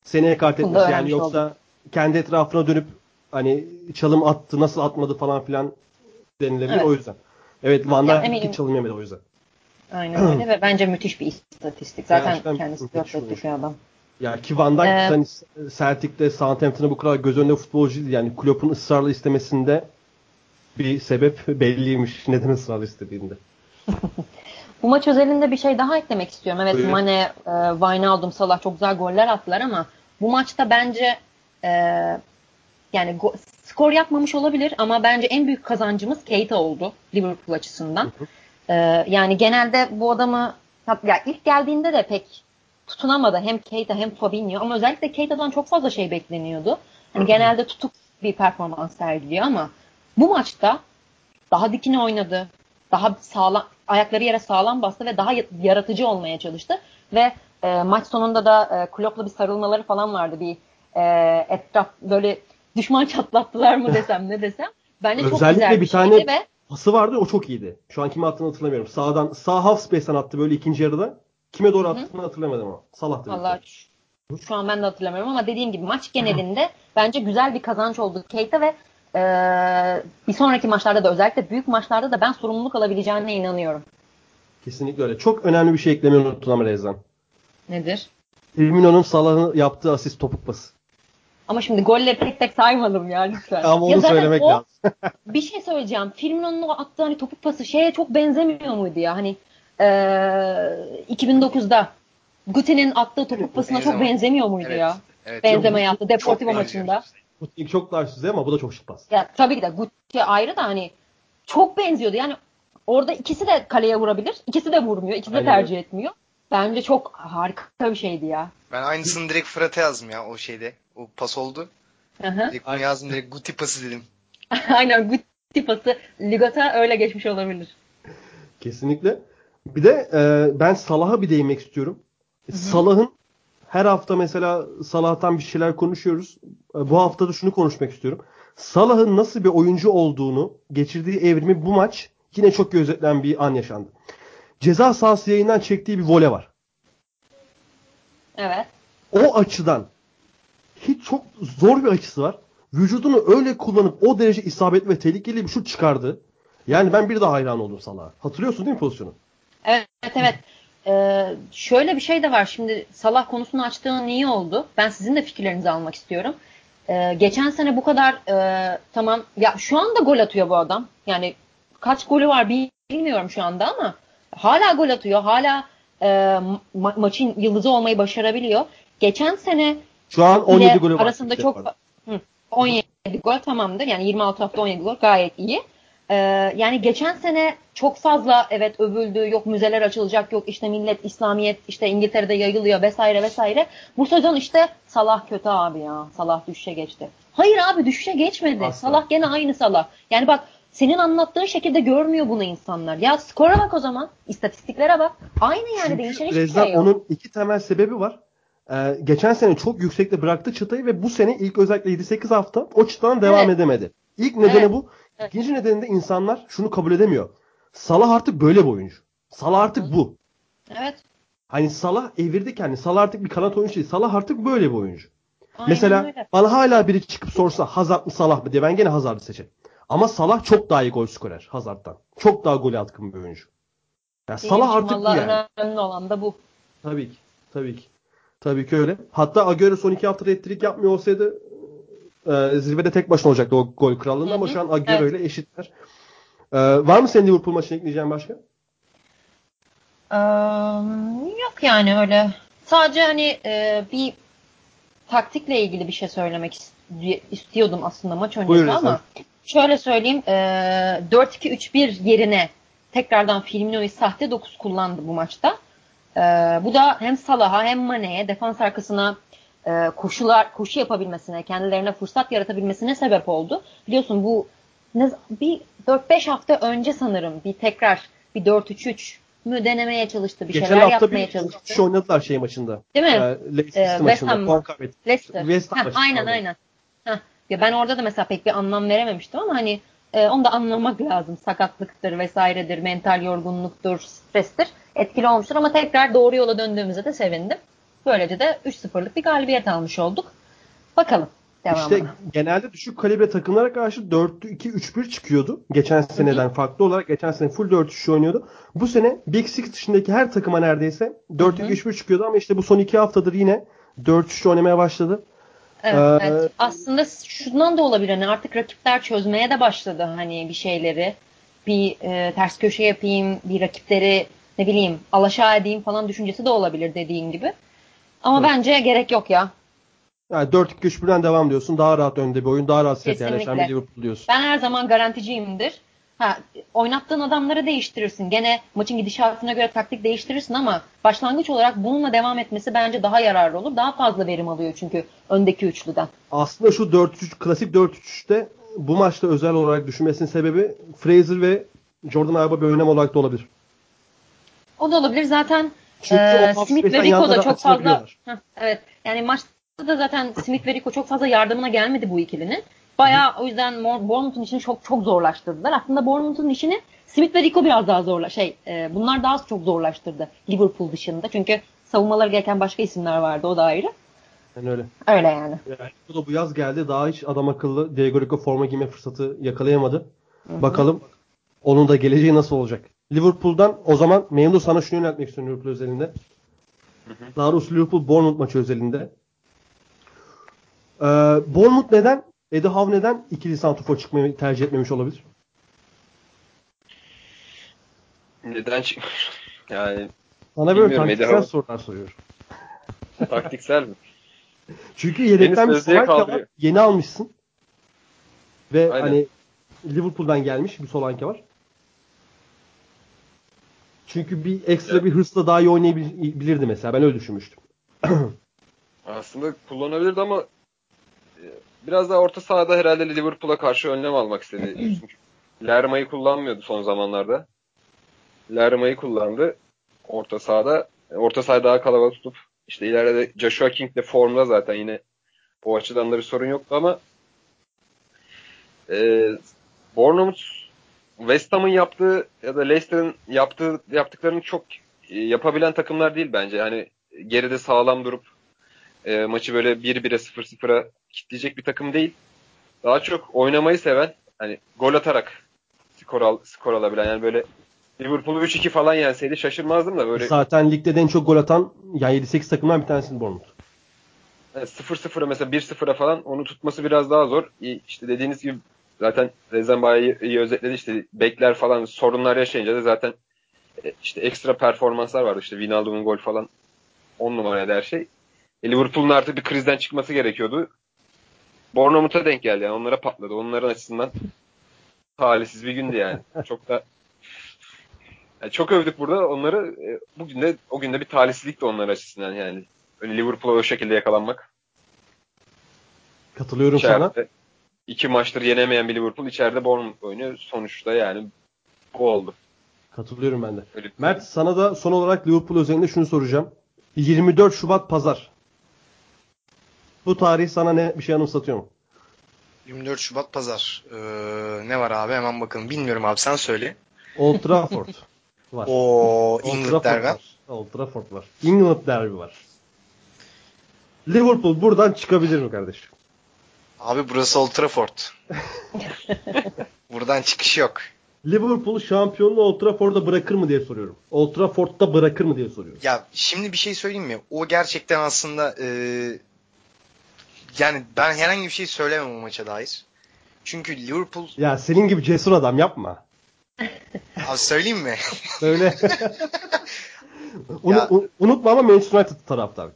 Seneye kart etmesi yani yoksa oldum kendi etrafına dönüp hani çalım attı nasıl atmadı falan filan denilebilir evet. o yüzden. Evet Van'da yani hiç çalım yemedi o yüzden. Aynen öyle ve bence müthiş bir istatistik. Zaten Gerçekten kendisi dört bir adam. Ya ki Van Dijk Ee, hani Celtic'te Southampton'a bu kadar göz önünde futbolcuydu. Yani Klopp'un ısrarla istemesinde bir sebep belliymiş. Neden ısrarla istediğinde. Bu maç özelinde bir şey daha eklemek istiyorum. Evet Buyurun. Mane, e, Wijnaldum, Salah çok güzel goller attılar ama bu maçta bence e, yani go- skor yapmamış olabilir ama bence en büyük kazancımız Keita oldu Liverpool açısından. E, yani genelde bu adamı ya ilk geldiğinde de pek tutunamadı hem Keita hem Fabinho ama özellikle Keita'dan çok fazla şey bekleniyordu. Yani genelde tutuk bir performans sergiliyor ama bu maçta daha dikine oynadı. Daha sağlam ayakları yere sağlam bastı ve daha yaratıcı olmaya çalıştı ve e, maç sonunda da e, Klopp'la bir sarılmaları falan vardı. Bir e, etraf böyle düşman çatlattılar mı desem ne desem. Bence çok Özellikle güzel bir, bir tane ve Pası vardı o çok iyiydi. Şu an kime attığını hatırlamıyorum. Sağdan sağ half space'ten attı böyle ikinci yarıda. Kime doğru attığını hatırlamadım ama. Salah'tı. büyük Vallahi şu, şu an ben de hatırlamıyorum ama dediğim gibi maç genelinde bence güzel bir kazanç oldu Keita ve e, bir sonraki maçlarda da özellikle büyük maçlarda da ben sorumluluk alabileceğine inanıyorum. Kesinlikle öyle. Çok önemli bir şey eklemeyi unuttun ama Rezan. Nedir? Firmino'nun Salah'ın yaptığı asist topuk pası. Ama şimdi golleri tek tek saymadım ya lütfen. Ama onu Ya söylemek o- lazım. bir şey söyleyeceğim. Firmino'nun o attığı hani topuk pası şeye çok benzemiyor muydu ya? Hani e, 2009'da Guti'nin attığı topuk pasına çok benzemiyor muydu Evet. ya? Evet. Benzeme yaptı Deportivo çok maçında. İlk çok düzey ama bu da çok şık pas. Ya tabii ki de Guti ayrı da hani çok benziyordu. Yani orada ikisi de kaleye vurabilir. İkisi de vurmuyor. İkisi de Aynen tercih etmiyor. Bence çok harika bir şeydi ya. Ben aynısını direkt Fırat'a yazdım ya o şeyde. O pas oldu. Hı hı. Direkt bunu yazdım direkt Guti pası dedim. Aynen Guti pası Ligat'a öyle geçmiş olabilir. Kesinlikle. Bir de e, ben Salah'a bir değinmek istiyorum. Salah'ın her hafta mesela Salah'tan bir şeyler konuşuyoruz. E, bu hafta da şunu konuşmak istiyorum. Salah'ın nasıl bir oyuncu olduğunu geçirdiği evrimi bu maç yine çok gözetilen bir an yaşandı. Ceza sahası yayından çektiği bir vole var. Evet. O açıdan hiç çok zor bir açısı var. Vücudunu öyle kullanıp o derece isabetli ve tehlikeli bir şut çıkardı. Yani ben bir daha hayran oldum Salah'a. Hatırlıyorsun değil mi pozisyonu? Evet evet. Ee, şöyle bir şey de var. Şimdi Salah konusunu açtığın iyi oldu. Ben sizin de fikirlerinizi almak istiyorum. Ee, geçen sene bu kadar e, tamam ya şu anda gol atıyor bu adam. Yani kaç golü var bilmiyorum şu anda ama hala gol atıyor. Hala e, ma- maçın yıldızı olmayı başarabiliyor. Geçen sene Şu an 17 ile golü var. arasında çok. Hı, 17 gol tamamdır. Yani 26 hafta 17 gol gayet iyi. Ee, yani geçen sene çok fazla evet övüldü. Yok müzeler açılacak. Yok işte millet İslamiyet işte İngiltere'de yayılıyor vesaire vesaire. Bu sezon işte Salah kötü abi ya. Salah düşüşe geçti. Hayır abi düşüşe geçmedi. Asla. Salah gene aynı Salah. Yani bak senin anlattığın şekilde görmüyor bunu insanlar. Ya skora bak o zaman. istatistiklere bak. Aynı yani değişen hiçbir Rezan şey yok. onun iki temel sebebi var. Ee, geçen sene çok yüksekte bıraktı çıtayı ve bu sene ilk özellikle 7-8 hafta o çıtadan devam Evet. edemedi. İlk nedeni Evet. bu. İkinci nedeni de insanlar şunu kabul edemiyor. Salah artık böyle bir oyuncu. Salah artık bu. Evet. Hani Salah evirdi kendini. Salah artık bir kanat oyuncu değil. Salah artık böyle bir oyuncu. Aynen Mesela öyle. bana hala biri çıkıp sorsa Hazard mı Salah mı diye ben gene Hazard'ı seçerim. Ama Salah çok daha iyi gol skorer Hazard'dan. Çok daha gole atkın bir oyuncu. Yani Benim Salah artık bu yani. önemli olan da bu. Tabii ki. Tabii ki. Tabii ki öyle. Hatta Agüero son iki hafta hat yapmıyor olsaydı e, zirvede tek başına olacaktı o gol krallığında ama şu an Agüero ile eşitler. E, var mı senin Liverpool maçına ekleyeceğin başka? Eee, yok yani öyle. Sadece hani e, bir taktikle ilgili bir şey söylemek ist- istiyordum aslında maç öncesi Buyurun ama şöyle söyleyeyim e, 4-2-3-1 yerine tekrardan Firmino'yu sahte 9 kullandı bu maçta. E, bu da hem Salah'a hem Mane'ye defans arkasına e, koşular koşu yapabilmesine, kendilerine fırsat yaratabilmesine sebep oldu. Biliyorsun bu ne, bir 4-5 hafta önce sanırım bir tekrar bir 4-3-3 mü denemeye çalıştı. Bir Geçen şeyler hafta yapmaya bir çalıştı. kişi oynadılar şey maçında. Değil mi? E, Leicester Ee, maçında. Ham. Puan kaybetti. Leicester. West Ham maçında, aynen aynen. Heh. Ya ben orada da mesela pek bir anlam verememiştim ama hani e, onu da anlamak lazım. Sakatlıktır vesairedir, mental yorgunluktur, strestir. Etkili olmuştur ama tekrar doğru yola döndüğümüze de sevindim. Böylece de 3-0'lık bir galibiyet almış olduk. Bakalım devamına. İşte genelde düşük kalibre takımlara karşı 4-2-3-1 çıkıyordu. Geçen seneden farklı olarak geçen sene full 4-3 oynuyordu. Bu sene Big Six dışındaki her takıma neredeyse 4-2-3-1 çıkıyordu ama işte bu son iki haftadır yine 4-3 oynamaya başladı. Evet, Ee, evet. Aslında şundan da olabilir. Hani artık rakipler çözmeye de başladı hani bir şeyleri. Bir e, ters köşe yapayım, bir rakipleri ne bileyim alaşağı edeyim falan düşüncesi de olabilir dediğin gibi. Ama Evet. bence gerek yok ya. Yani 4-2-3-1'den devam diyorsun. Daha rahat önde bir oyun. Daha rahat set yerleşen bir Liverpool diyorsun. Ben her zaman garanticiyimdir. Ha, oynattığın adamları değiştirirsin. Gene maçın gidişatına göre taktik değiştirirsin ama başlangıç olarak bununla devam etmesi bence daha yararlı olur. Daha fazla verim alıyor çünkü öndeki üçlüden. Aslında şu 4-3 klasik 4-3'te bu maçta özel olarak düşünmesinin sebebi Fraser ve Jordan Alba bir önlem olarak da olabilir. O da olabilir. Zaten Çünkü e, o Smith ve Rico da çok fazla. Heh, evet. Yani maçta da zaten Smith ve Rico çok fazla yardımına gelmedi bu ikilinin. Bayağı o yüzden Bournemouth'un işini çok çok zorlaştırdılar. Aslında Bournemouth'un işini Smith ve Rico biraz daha zorla şey e, bunlar daha çok zorlaştırdı Liverpool dışında. Çünkü savunmaları gereken başka isimler vardı o da ayrı. Yani öyle. Öyle yani. Yani bu da bu yaz geldi. Daha hiç adam akıllı Diego Rico forma giyme fırsatı yakalayamadı. Bakalım onun da geleceği nasıl olacak. Liverpool'dan o zaman Memnun sana şunu yöneltmek istiyorum Liverpool özelinde. Daha doğrusu Liverpool Bournemouth maçı özelinde. Ee, Bournemouth neden? Eddie Howe neden ikili santrfor çıkmayı tercih etmemiş olabilir? Neden çıkmış? Yani Sana böyle taktiksel sorular soruyorum. taktiksel mi? Çünkü yedekten bir Solanke var. Yeni almışsın. Ve Aynen. hani Liverpool'dan gelmiş bir Solanke var. Çünkü bir ekstra Evet. bir hırsla daha iyi oynayabilirdi mesela. Ben öyle düşünmüştüm. Aslında kullanabilirdi ama e, biraz daha orta sahada herhalde Liverpool'a karşı önlem almak istedi. Çünkü Lerma'yı kullanmıyordu son zamanlarda. Lerma'yı kullandı orta sahada. Orta sahayı daha kalabalık tutup işte ileride Joshua King de formda zaten yine o açıdan da bir sorun yoktu ama e, Bournemouth West Ham'ın yaptığı ya da Leicester'ın yaptığı yaptıklarını çok e, yapabilen takımlar değil bence. Hani geride sağlam durup e, maçı böyle 1-1'e 0-0'a kitleyecek bir takım değil. Daha çok oynamayı seven, hani gol atarak skor, al, skor alabilen yani böyle Liverpool'u 3-2 falan yenseydi şaşırmazdım da böyle Zaten ligde de en çok gol atan yani 7-8 takımdan bir tanesi Bournemouth. yani 0-0'a mesela 1-0'a falan onu tutması biraz daha zor. İşte dediğiniz gibi zaten Rezan iyi, özetledi. İşte bekler falan sorunlar yaşayınca da zaten e, işte ekstra performanslar vardı. İşte Wijnaldum'un gol falan 10 numaraydı her şey. E, Liverpool'un artık bir krizden çıkması gerekiyordu. Bournemouth'a denk geldi yani. Onlara patladı. Onların açısından talihsiz bir gündü yani. Çok da yani çok övdük burada onları. E, bugün de o günde bir talihsizlik de onlar açısından yani. Öyle Liverpool'a o şekilde yakalanmak. Katılıyorum sana. İki maçtır yenemeyen bir Liverpool içeride Bournemouth oynuyor. Sonuçta yani bu oldu. Katılıyorum ben de. Öyle Mert sana da son olarak Liverpool özelinde şunu soracağım. 24 Şubat Pazar. Bu tarih sana ne bir şey anımsatıyor mu? 24 Şubat Pazar. Ee, ne var abi hemen bakalım. Bilmiyorum abi sen söyle. Old Trafford var. O England derbi. var. Old Trafford var. England derbi var. Liverpool buradan çıkabilir mi kardeşim? Abi burası Old Trafford. Buradan çıkış yok. Liverpool şampiyonluğu Old Trafford'da bırakır mı diye soruyorum. Old Trafford'da bırakır mı diye soruyorum. Ya şimdi bir şey söyleyeyim mi? O gerçekten aslında e, yani ben herhangi bir şey söylemem o maça dair. Çünkü Liverpool Ya senin gibi cesur adam yapma. abi söyleyeyim mi? Böyle Unu- Ya- u- unutma ama Manchester United taraftar.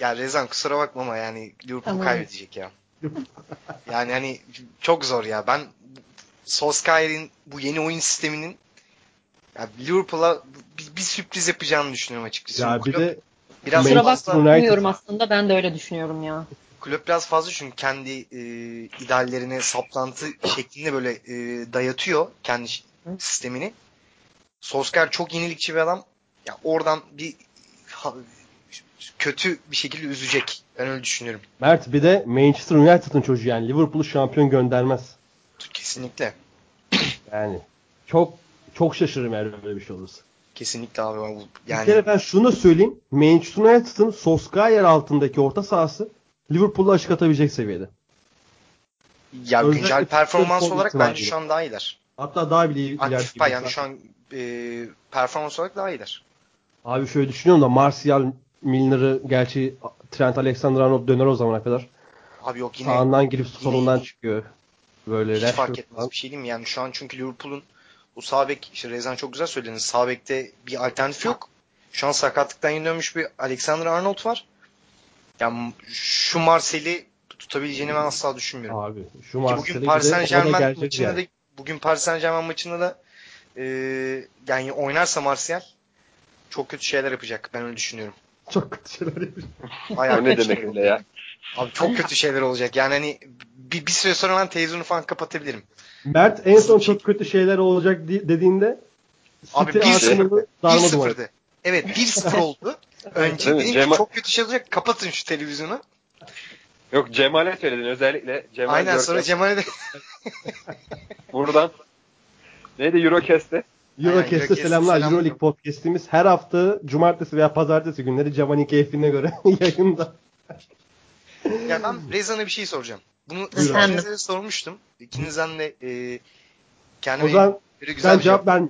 ya Rezan kusura bakma ama yani Liverpool Tamam. kaybedecek ya. Yani hani çok zor ya. Ben Solskjaer'in bu yeni oyun sisteminin ya Liverpool'a bir, bir sürpriz yapacağını düşünüyorum açıkçası. Ya bir de biraz Kusura United- bakmıyorum aslında. Ben de öyle düşünüyorum ya. kulüp biraz fazla çünkü kendi e, ideallerine saplantı şeklinde böyle e, dayatıyor kendi ş- sistemini. Solskjaer çok yenilikçi bir adam. Ya oradan bir ha- kötü bir şekilde üzecek. Ben öyle düşünüyorum. Mert bir de Manchester United'ın çocuğu yani Liverpool'u şampiyon göndermez. Kesinlikle. Yani çok çok şaşırırım eğer böyle bir şey olursa. Kesinlikle abi. Bu- Bir Yani kere ben şunu da söyleyeyim. Manchester United'ın Solskjaer altındaki orta sahası Liverpool'u aşık atabilecek seviyede. ya özellikle güncel performans olarak bence şu an daha iyiler. Hatta daha bile ileride. Aktif pay yani şu an e, performans olarak daha iyiler. Abi şöyle düşünüyorum da Martial Milner'ı gerçi Trent Alexander-Arnold döner o zamana kadar. Abi yok yine Sağından girip yine- solundan çıkıyor. Böyle hiç fark etmez. falan. Bir şey diyeyim mi? Yani şu an çünkü Liverpool'un bu sağ bek işte Rezan çok güzel söylediniz. Sağ bekte bir alternatif yok. Şu an sakatlıktan yeni dönmüş bir Alexander Arnold var. Yani şu Marsel'i tutabileceğini ben asla düşünmüyorum. Abi şu Ki Marseille'e bugün Paris Saint Germain maçında yani. da bugün Paris Saint Germain maçında da e, yani oynarsa Martial çok kötü şeyler yapacak. Ben öyle düşünüyorum. Çok kötü şeyler. Bayağı O ne demek öyle ya? Abi çok kötü şeyler olacak. Yani hani bir, bir süre sonra ben televizyonu falan kapatabilirim. Mert en son çok kötü şeyler olacak di- dediğinde Abi bir Arsenal'ı darma. 1-0'dı. Evet 1-0 oldu. Önce dedim Cemal- çok kötü şey olacak. Kapatın şu televizyonu. Yok Cemal'e söyledin özellikle. Cemal Aynen Görkem. sonra Cemal'e de Buradan neydi Eurocast'te? Eurocast'e selamlar. selam. Euroleague podcast'imiz her hafta cumartesi veya pazartesi günleri Giovanni keyfine göre yayında. ya ben Rezan'a bir şey soracağım. Bunu ikinize de sormuştum. İkinizden de e, kendime O zaman böyle güzel sen bir cevap ver.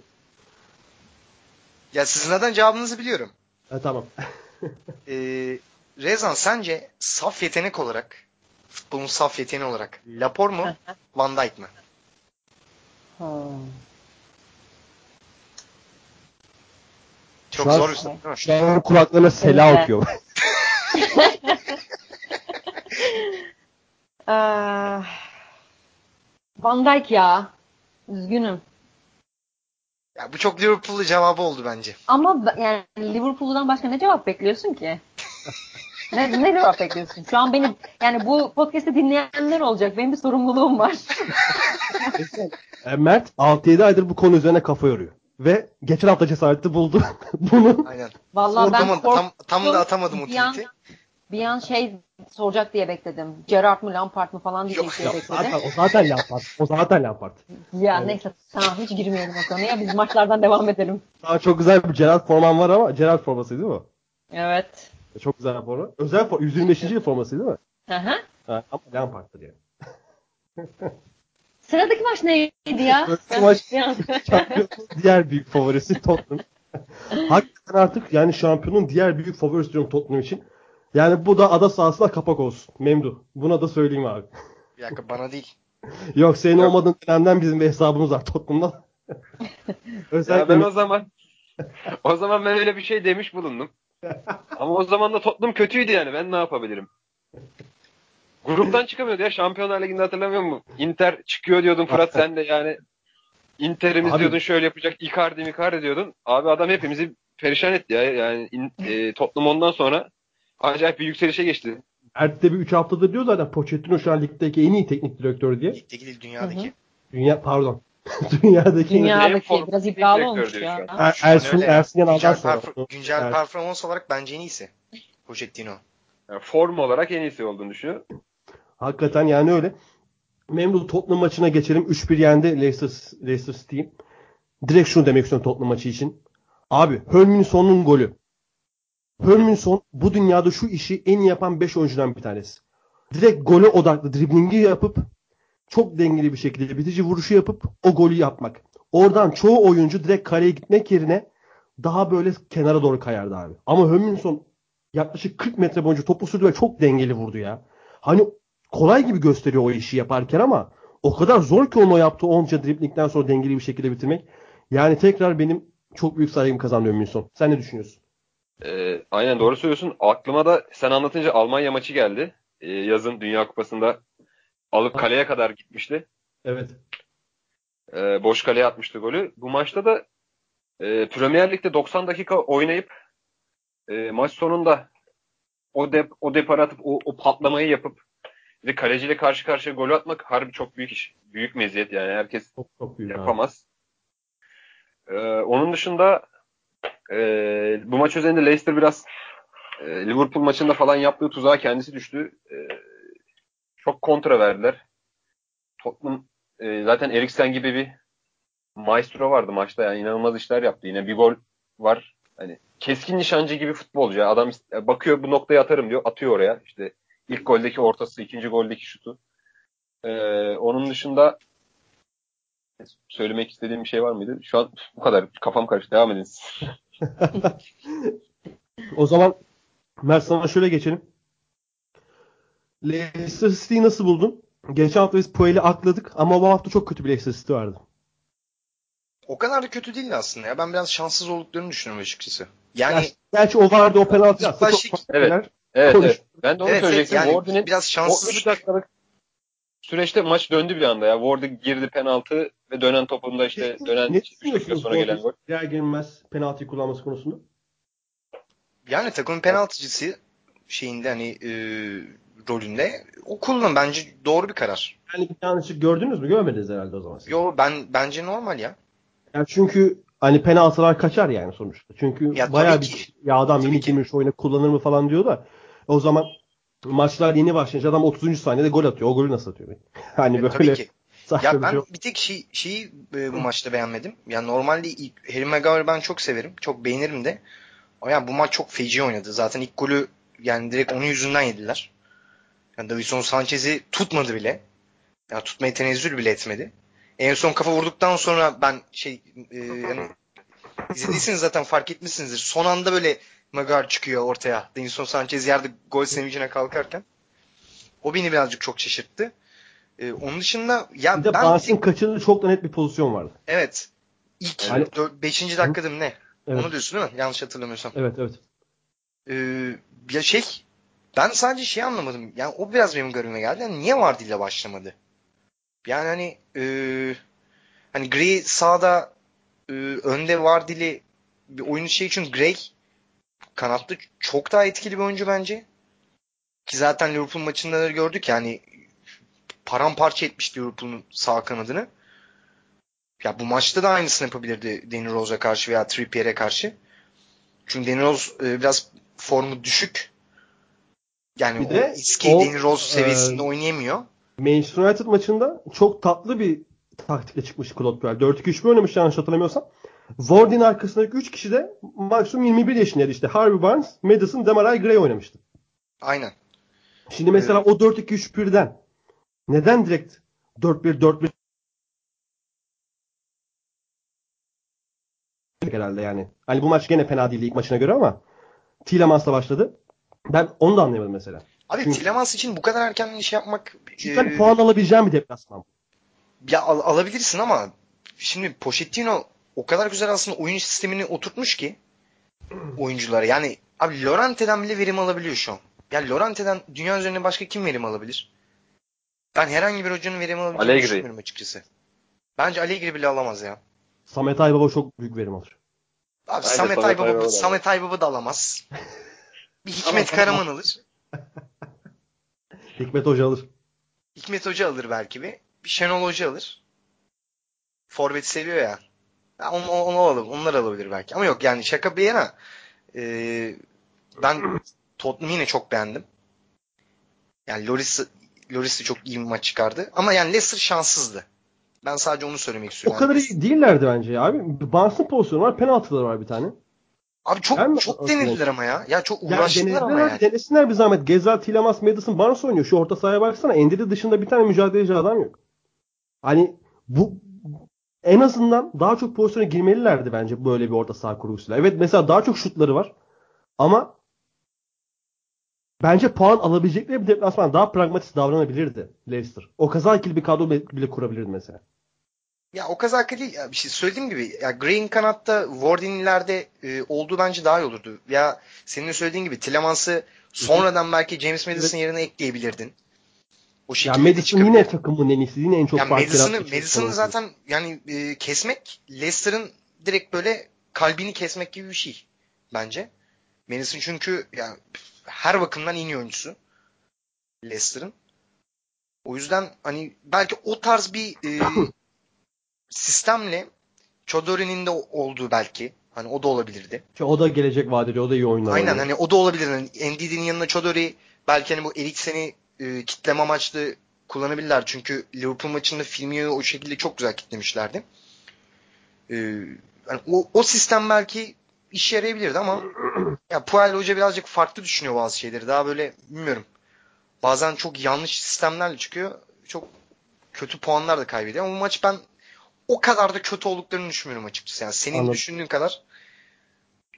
Ya sizin zaten cevabınızı biliyorum. Ha, tamam. E, Rezan sence saf yetenek olarak futbolun saf yeteneği olarak Lapor mu Van Dijk mı? Hmm. Çok Şu an- zor bir soru değil mi? Şu an kulaklarına sela Evet. okuyor. Ee, Van Dijk ya. Üzgünüm. Ya bu çok Liverpool'lu cevabı oldu bence. Ama yani Liverpool'dan başka ne cevap bekliyorsun ki? ne, ne cevap bekliyorsun? Şu an benim yani bu podcast'i dinleyenler olacak. Benim bir sorumluluğum var. E, Mert 6-7 aydır bu konu üzerine kafa yoruyor. Ve geçen hafta cesareti buldu. Bunu Aynen. Vallahi ben tam, tam korktum. da atamadım o tweet'i. Bir an şey soracak diye bekledim. Gerrard mı Lampard mı falan diyecek Yok, diye yok, bekledim. zaten, o zaten Lampard. O zaten Lampard. Ya Evet. neyse tamam hiç girmeyelim o konuya. Biz maçlardan devam edelim. Daha çok güzel bir Gerard forman var ama Gerard forması değil mi? Evet. Çok güzel bir forma. Özel forma. 125. yıl forması değil mi? Hı hı. Ha, ama Lampard'dır yani. Sıradaki maç neydi ya? Sıradaki maç- diğer büyük favorisi Tottenham. Hakikaten artık yani şampiyonun diğer büyük favorisi diyorum Tottenham için. Yani bu da ada sahasına kapak olsun. Memdu. Buna da söyleyeyim abi. Bir dakika bana değil. Yok senin Yok. olmadığın dönemden bizim bir hesabımız var Tottenham'da. Ya Özellikle ben o zaman o zaman ben öyle bir şey demiş bulundum. Ama o zaman da Tottenham kötüydü yani. Ben ne yapabilirim? Gruptan çıkamıyordu ya. Şampiyonlar Ligi'nde hatırlamıyor musun? Inter çıkıyor diyordun Fırat sen de yani. Inter'imiz Abi- diyordun şöyle yapacak. Icardi Icardi diyordun. Abi adam hepimizi perişan etti ya. Yani in, e, Tottenham ondan sonra acayip bir yükselişe geçti. Ert'te bir 3 haftadır diyor zaten Pochettino şu an ligdeki en iyi teknik direktör diye. Ligdeki değil dünyadaki. Dünya pardon. Dünyadaki en iyi- En Dünyadaki form- biraz iddialı olmuş ya. Er, Ersun. Ersun Yanal'dan Güncel, sonra. perfor- güncel Evet. performans olarak bence en iyisi. Pochettino. Yani form olarak en iyisi olduğunu düşünüyor. Hakikaten yani öyle. Memnun Tottenham maçına geçelim. 3-1 yendi Leicester, Leicester City. Direkt şunu demek istiyorum Tottenham maçı için. Abi Hölminson'un golü. Hölminson bu dünyada şu işi en iyi yapan 5 oyuncudan bir tanesi. Direkt gole odaklı driblingi yapıp çok dengeli bir şekilde bitici vuruşu yapıp o golü yapmak. Oradan çoğu oyuncu direkt kaleye gitmek yerine daha böyle kenara doğru kayardı abi. Ama Hölminson yaklaşık 40 metre boyunca topu sürdü ve çok dengeli vurdu ya. Hani kolay gibi gösteriyor o işi yaparken ama o kadar zor ki onu yaptığı onca driblingden sonra dengeli bir şekilde bitirmek. Yani tekrar benim çok büyük saygım kazandı Minson. Sen ne düşünüyorsun? Ee, aynen doğru söylüyorsun. Aklıma da sen anlatınca Almanya maçı geldi. Ee, yazın Dünya Kupası'nda alıp kaleye kadar gitmişti. Evet. Ee, boş kaleye atmıştı golü. Bu maçta da e, Premier Lig'de 90 dakika oynayıp e, maç sonunda o dep o deparı atıp o, o patlamayı yapıp bir de kaleciyle karşı karşıya gol atmak harbi çok büyük iş. Büyük meziyet yani herkes Çok çok büyük. abi. yapamaz. Ee, onun dışında e, bu maç üzerinde Leicester biraz e, Liverpool maçında falan yaptığı tuzağa kendisi düştü. E, çok kontra verdiler. Tottenham e, zaten Eriksen gibi bir maestro vardı maçta yani inanılmaz işler yaptı. Yine bir gol var. Hani keskin nişancı gibi futbolcu. Adam bakıyor bu noktaya atarım diyor. Atıyor oraya. İşte ilk goldeki ortası, ikinci goldeki şutu. E, onun dışında söylemek istediğim bir şey var mıydı? Şu an bu kadar. Kafam karıştı. Devam edin. O zaman Mert sana şöyle geçelim. Leicester City'yi nasıl buldun? Geçen hafta biz Puel'i akladık ama bu hafta çok kötü bir Leicester City vardı. O kadar da kötü değil aslında ya. Ben biraz şanssız olduklarını düşünüyorum açıkçası. Yani Gerçi o vardı o penaltı farklı Evet. Evet, Konuş. evet. Ben de onu evet, evet söyleyecektim. yani Ward'un biraz o şanssız 3 dakikalık süreçte maç döndü bir anda ya. Ward girdi penaltı ve dönen topunda işte dönen Ne 3 dakika sonra gelen gol. Girer girmez penaltıyı kullanması konusunda? yani takımın penaltıcısı şeyinde hani e, rolünde o kullan bence doğru bir karar. Yani bir yanlışlık gördünüz mü? Görmediniz herhalde o zaman. siz. Yo ben bence normal ya. Yani çünkü hani penaltılar kaçar yani sonuçta. Çünkü Ya bayağı bir ki. ya adam Tabii yeni girmiş oyuna kullanır mı falan diyor da o zaman maçlar yeni başlayınca adam 30. saniyede gol atıyor. O golü nasıl atıyor? Hani E, böyle tabii ki. Ya bir ben şey. bir tek şey, şeyi e, bu maçta beğenmedim. Ya normalde ilk, Harry Maguire'ı ben çok severim. Çok beğenirim de. Ama ya bu maç çok feci oynadı. Zaten ilk golü yani direkt onun yüzünden yediler. Yani Davison Sanchez'i tutmadı bile. Ya tutmaya tenezzül bile etmedi. En son kafa vurduktan sonra ben şey e, yani izlediyseniz zaten fark etmişsinizdir. Son anda böyle Maguire çıkıyor ortaya. Davison Sanchez yerde gol sevincine kalkarken. O beni birazcık çok şaşırttı. E, onun dışında ya Bir de ben Barnes'ın kaçırdığı çok da net bir pozisyon vardı. Evet. İlk Hani- 5. dakikada mı ne? Evet. Onu diyorsun değil mi? Yanlış hatırlamıyorsam. Evet evet. Ee, ya şey ben sadece şey anlamadım. Yani o biraz benim garibime geldi. Yani niye Vardy ile başlamadı? Yani hani e, hani Gray sağda e, önde Vardy'li bir oyun şey için Gray kanatta çok daha etkili bir oyuncu bence. Ki zaten Liverpool maçında da gördük yani paramparça etmişti Liverpool'un sağ kanadını. Ya bu maçta da aynısını yapabilirdi Danny Rose'a karşı veya Trippier'e karşı. Çünkü Danny Rose e, biraz formu düşük. Yani Bir o de eski o, Danny Rose seviyesinde e, oynayamıyor. Manchester United maçında çok tatlı bir taktikle çıkmış Claude Puel. 4-2-3-1 oynamış yanlış hatırlamıyorsam. Ward'in arkasındaki 3 kişi de maksimum 21 yaşındaydı işte. Harvey Barnes, Madison, Demarai Gray oynamıştı. Aynen. Şimdi mesela o 4-2-3-1'den neden direkt 4-1-4-1 herhalde yani. Hani bu maç gene fena değildi ilk maçına göre ama Tielemans'la başladı. Ben onu da anlayamadım mesela. Abi Çünkü- Tielemans için bu kadar erken şey yapmak Çünkü e, puan alabileceğim bir deplasman. ya al- alabilirsin ama şimdi Pochettino o kadar güzel aslında oyun sistemini oturtmuş ki oyunculara. Yani abi Lorente'den bile verim alabiliyor şu an. Ya Lorente'den dünya üzerinde başka kim verim alabilir? Ben herhangi bir hocanın verim alabileceğini Allegri. düşünmüyorum açıkçası. Bence Allegri bile alamaz ya. Samet Aybaba çok büyük verim alır. Abi Bence Samet, Samet Aybaba, Aybaba Samet Aybaba da alamaz. Bir Hikmet Karaman alır. Hikmet Hoca alır. Hikmet Hoca alır belki bir. Bir Şenol Hoca alır. Forvet seviyor ya. Onu, onu alır, onlar alabilir belki. Ama yok yani şaka bir yana. Ee, ben Tottenham'ı yine çok beğendim. Yani Loris Loris de çok iyi bir maç çıkardı. Ama yani Leicester şanssızdı. Ben sadece onu söylemek O istiyorum. kadar Yani iyi değillerdi bence ya abi. Barnes'ın pozisyonu var, penaltıları var bir tane. Abi çok mi- çok denediler ama ya. Ya çok Yani uğraştılar ama denediler, yani. denesinler bir zahmet. Gezal, Tilemans, Madison, Barnes oynuyor. Şu orta sahaya baksana. Endiri dışında bir tane mücadeleci adam yok. Hani bu en azından daha çok pozisyona girmelilerdi bence böyle bir orta saha kurgusuyla. Evet mesela daha çok şutları var. Ama bence puan alabilecekleri bir deplasman daha pragmatist davranabilirdi Leicester. O kaza ikili bir kadro bile kurabilirdi mesela. Ya o değil. Ya bir şey söylediğim gibi ya Gray'in kanatta Wardin'lerde e, olduğu bence daha iyi olurdu. Ya senin söylediğin gibi Tillemans'ı sonradan belki James Madison yerine ekleyebilirdin. O Ya şekilde de Madison yine takımın en iyisi. Yine en çok Ya fark Madison'ı Madison'ı zaten yani e, kesmek Leicester'ın direkt böyle kalbini kesmek gibi bir şey bence. Madison çünkü ya her bakımdan en iyi oyuncusu Leicester'ın. O yüzden hani belki o tarz bir e, sistemle Chodori'nin de olduğu belki. Hani o da olabilirdi. Ki O da gelecek vadeli. O da iyi oyunlar Aynen hani o da olabilir. Hani Ndidi'nin yanına Chodori belki hani bu Eriksen'i e, kitleme amaçlı kullanabilirler. Çünkü Liverpool maçında Firmino'yu o şekilde çok güzel kitlemişlerdi. E, yani o, o sistem belki işe yarayabilirdi ama ya Puel Hoca birazcık farklı düşünüyor bazı şeyleri. Daha böyle bilmiyorum. Bazen çok yanlış sistemlerle çıkıyor. Çok kötü puanlar da kaybediyor. Ama bu maç ben o kadar da kötü olduklarını düşünmüyorum açıkçası. Yani senin Anladım. düşündüğün kadar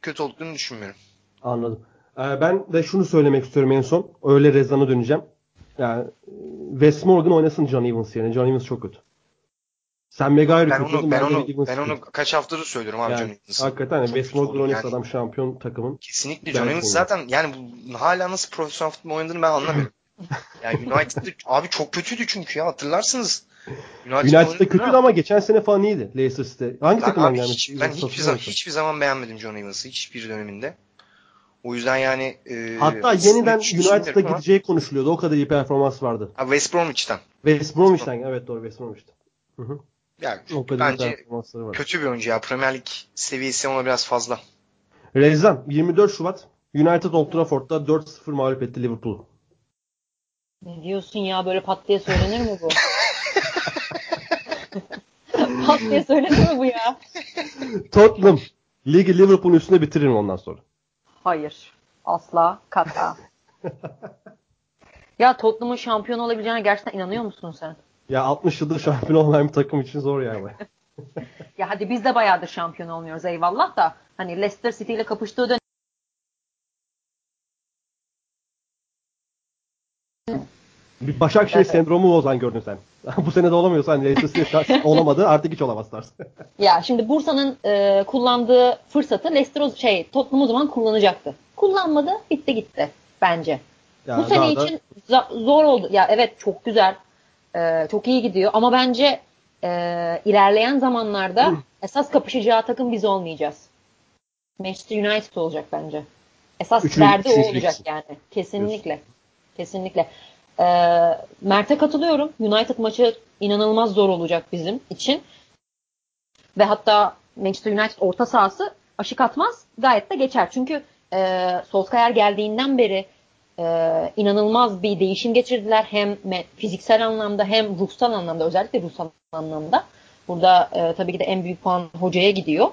kötü olduklarını düşünmüyorum. Anladım. Ee, ben de şunu söylemek istiyorum en son. Öyle Rezan'a döneceğim. Yani Wes Morgan oynasın John Evans yerine. John Evans çok kötü. Sen Mega'yı Ben onu ben onu ben onu kaç haftadır söylüyorum abi John yani, Evans'ı. hakikaten Çok Wes Morgan Yani adam şampiyon takımın. Kesinlikle John Evans zaten yani bu, hala nasıl profesyonel futbol oynadığını ben anlamıyorum. yani United'da abi çok kötüydü çünkü ya hatırlarsınız. United'da kötüydü ama geçen sene falan iyiydi Leicester City. Hangi ben, takımdan gelmiş? hiç, ben hiçbir zaman, hiçbir zaman beğenmedim John Evans'ı hiçbir döneminde. O yüzden yani e, Hatta yeniden United'a gideceği konuşuluyordu. O kadar iyi performans vardı. Ha, West Bromwich'ten. West Bromwich'ten evet doğru West Bromwich'ten. Hı hı. Yani O kadar bence var. kötü bir oyuncu ya. Premier Lig seviyesi ona biraz fazla. Rezan 24 Şubat United Old Trafford'da 4-0 mağlup etti Liverpool'u. Ne diyorsun ya böyle pat diye söylenir mi bu? pat diye söylenir mi bu ya? Tottenham ligi Liverpool'un üstünde bitiririm ondan sonra. Hayır. Asla kata. ya Tottenham'ın şampiyon olabileceğine gerçekten inanıyor musun sen? Ya 60 yıldır şampiyon olmayan bir takım için zor yani. Ya hadi biz de bayağıdır şampiyon olmuyoruz eyvallah da hani Leicester City ile kapıştığı dönem Bir Başakşehir Evet. sendromu mu Ozan gördün sen? Bu sene de olamıyorsan Leicester olamadı artık hiç olamazlar. ya şimdi Bursa'nın e, kullandığı fırsatı Leicester şey Tottenham o zaman kullanacaktı. Kullanmadı, bitti gitti bence. Ya Bu sene da- için zor oldu. Ya evet çok güzel. e, çok iyi gidiyor ama bence e, ilerleyen zamanlarda esas kapışacağı takım biz olmayacağız. Manchester United olacak bence. Esas Üçüncü- derdi o olacak yani. Kesinlikle. Kesinlikle. E, Mert'e katılıyorum. United maçı inanılmaz zor olacak bizim için. Ve hatta Manchester United orta sahası aşık atmaz gayet de geçer. Çünkü e, Solskjaer geldiğinden beri e, inanılmaz bir değişim geçirdiler. Hem fiziksel anlamda hem ruhsal anlamda özellikle ruhsal anlamda. Burada e, tabii ki de en büyük puan hocaya gidiyor.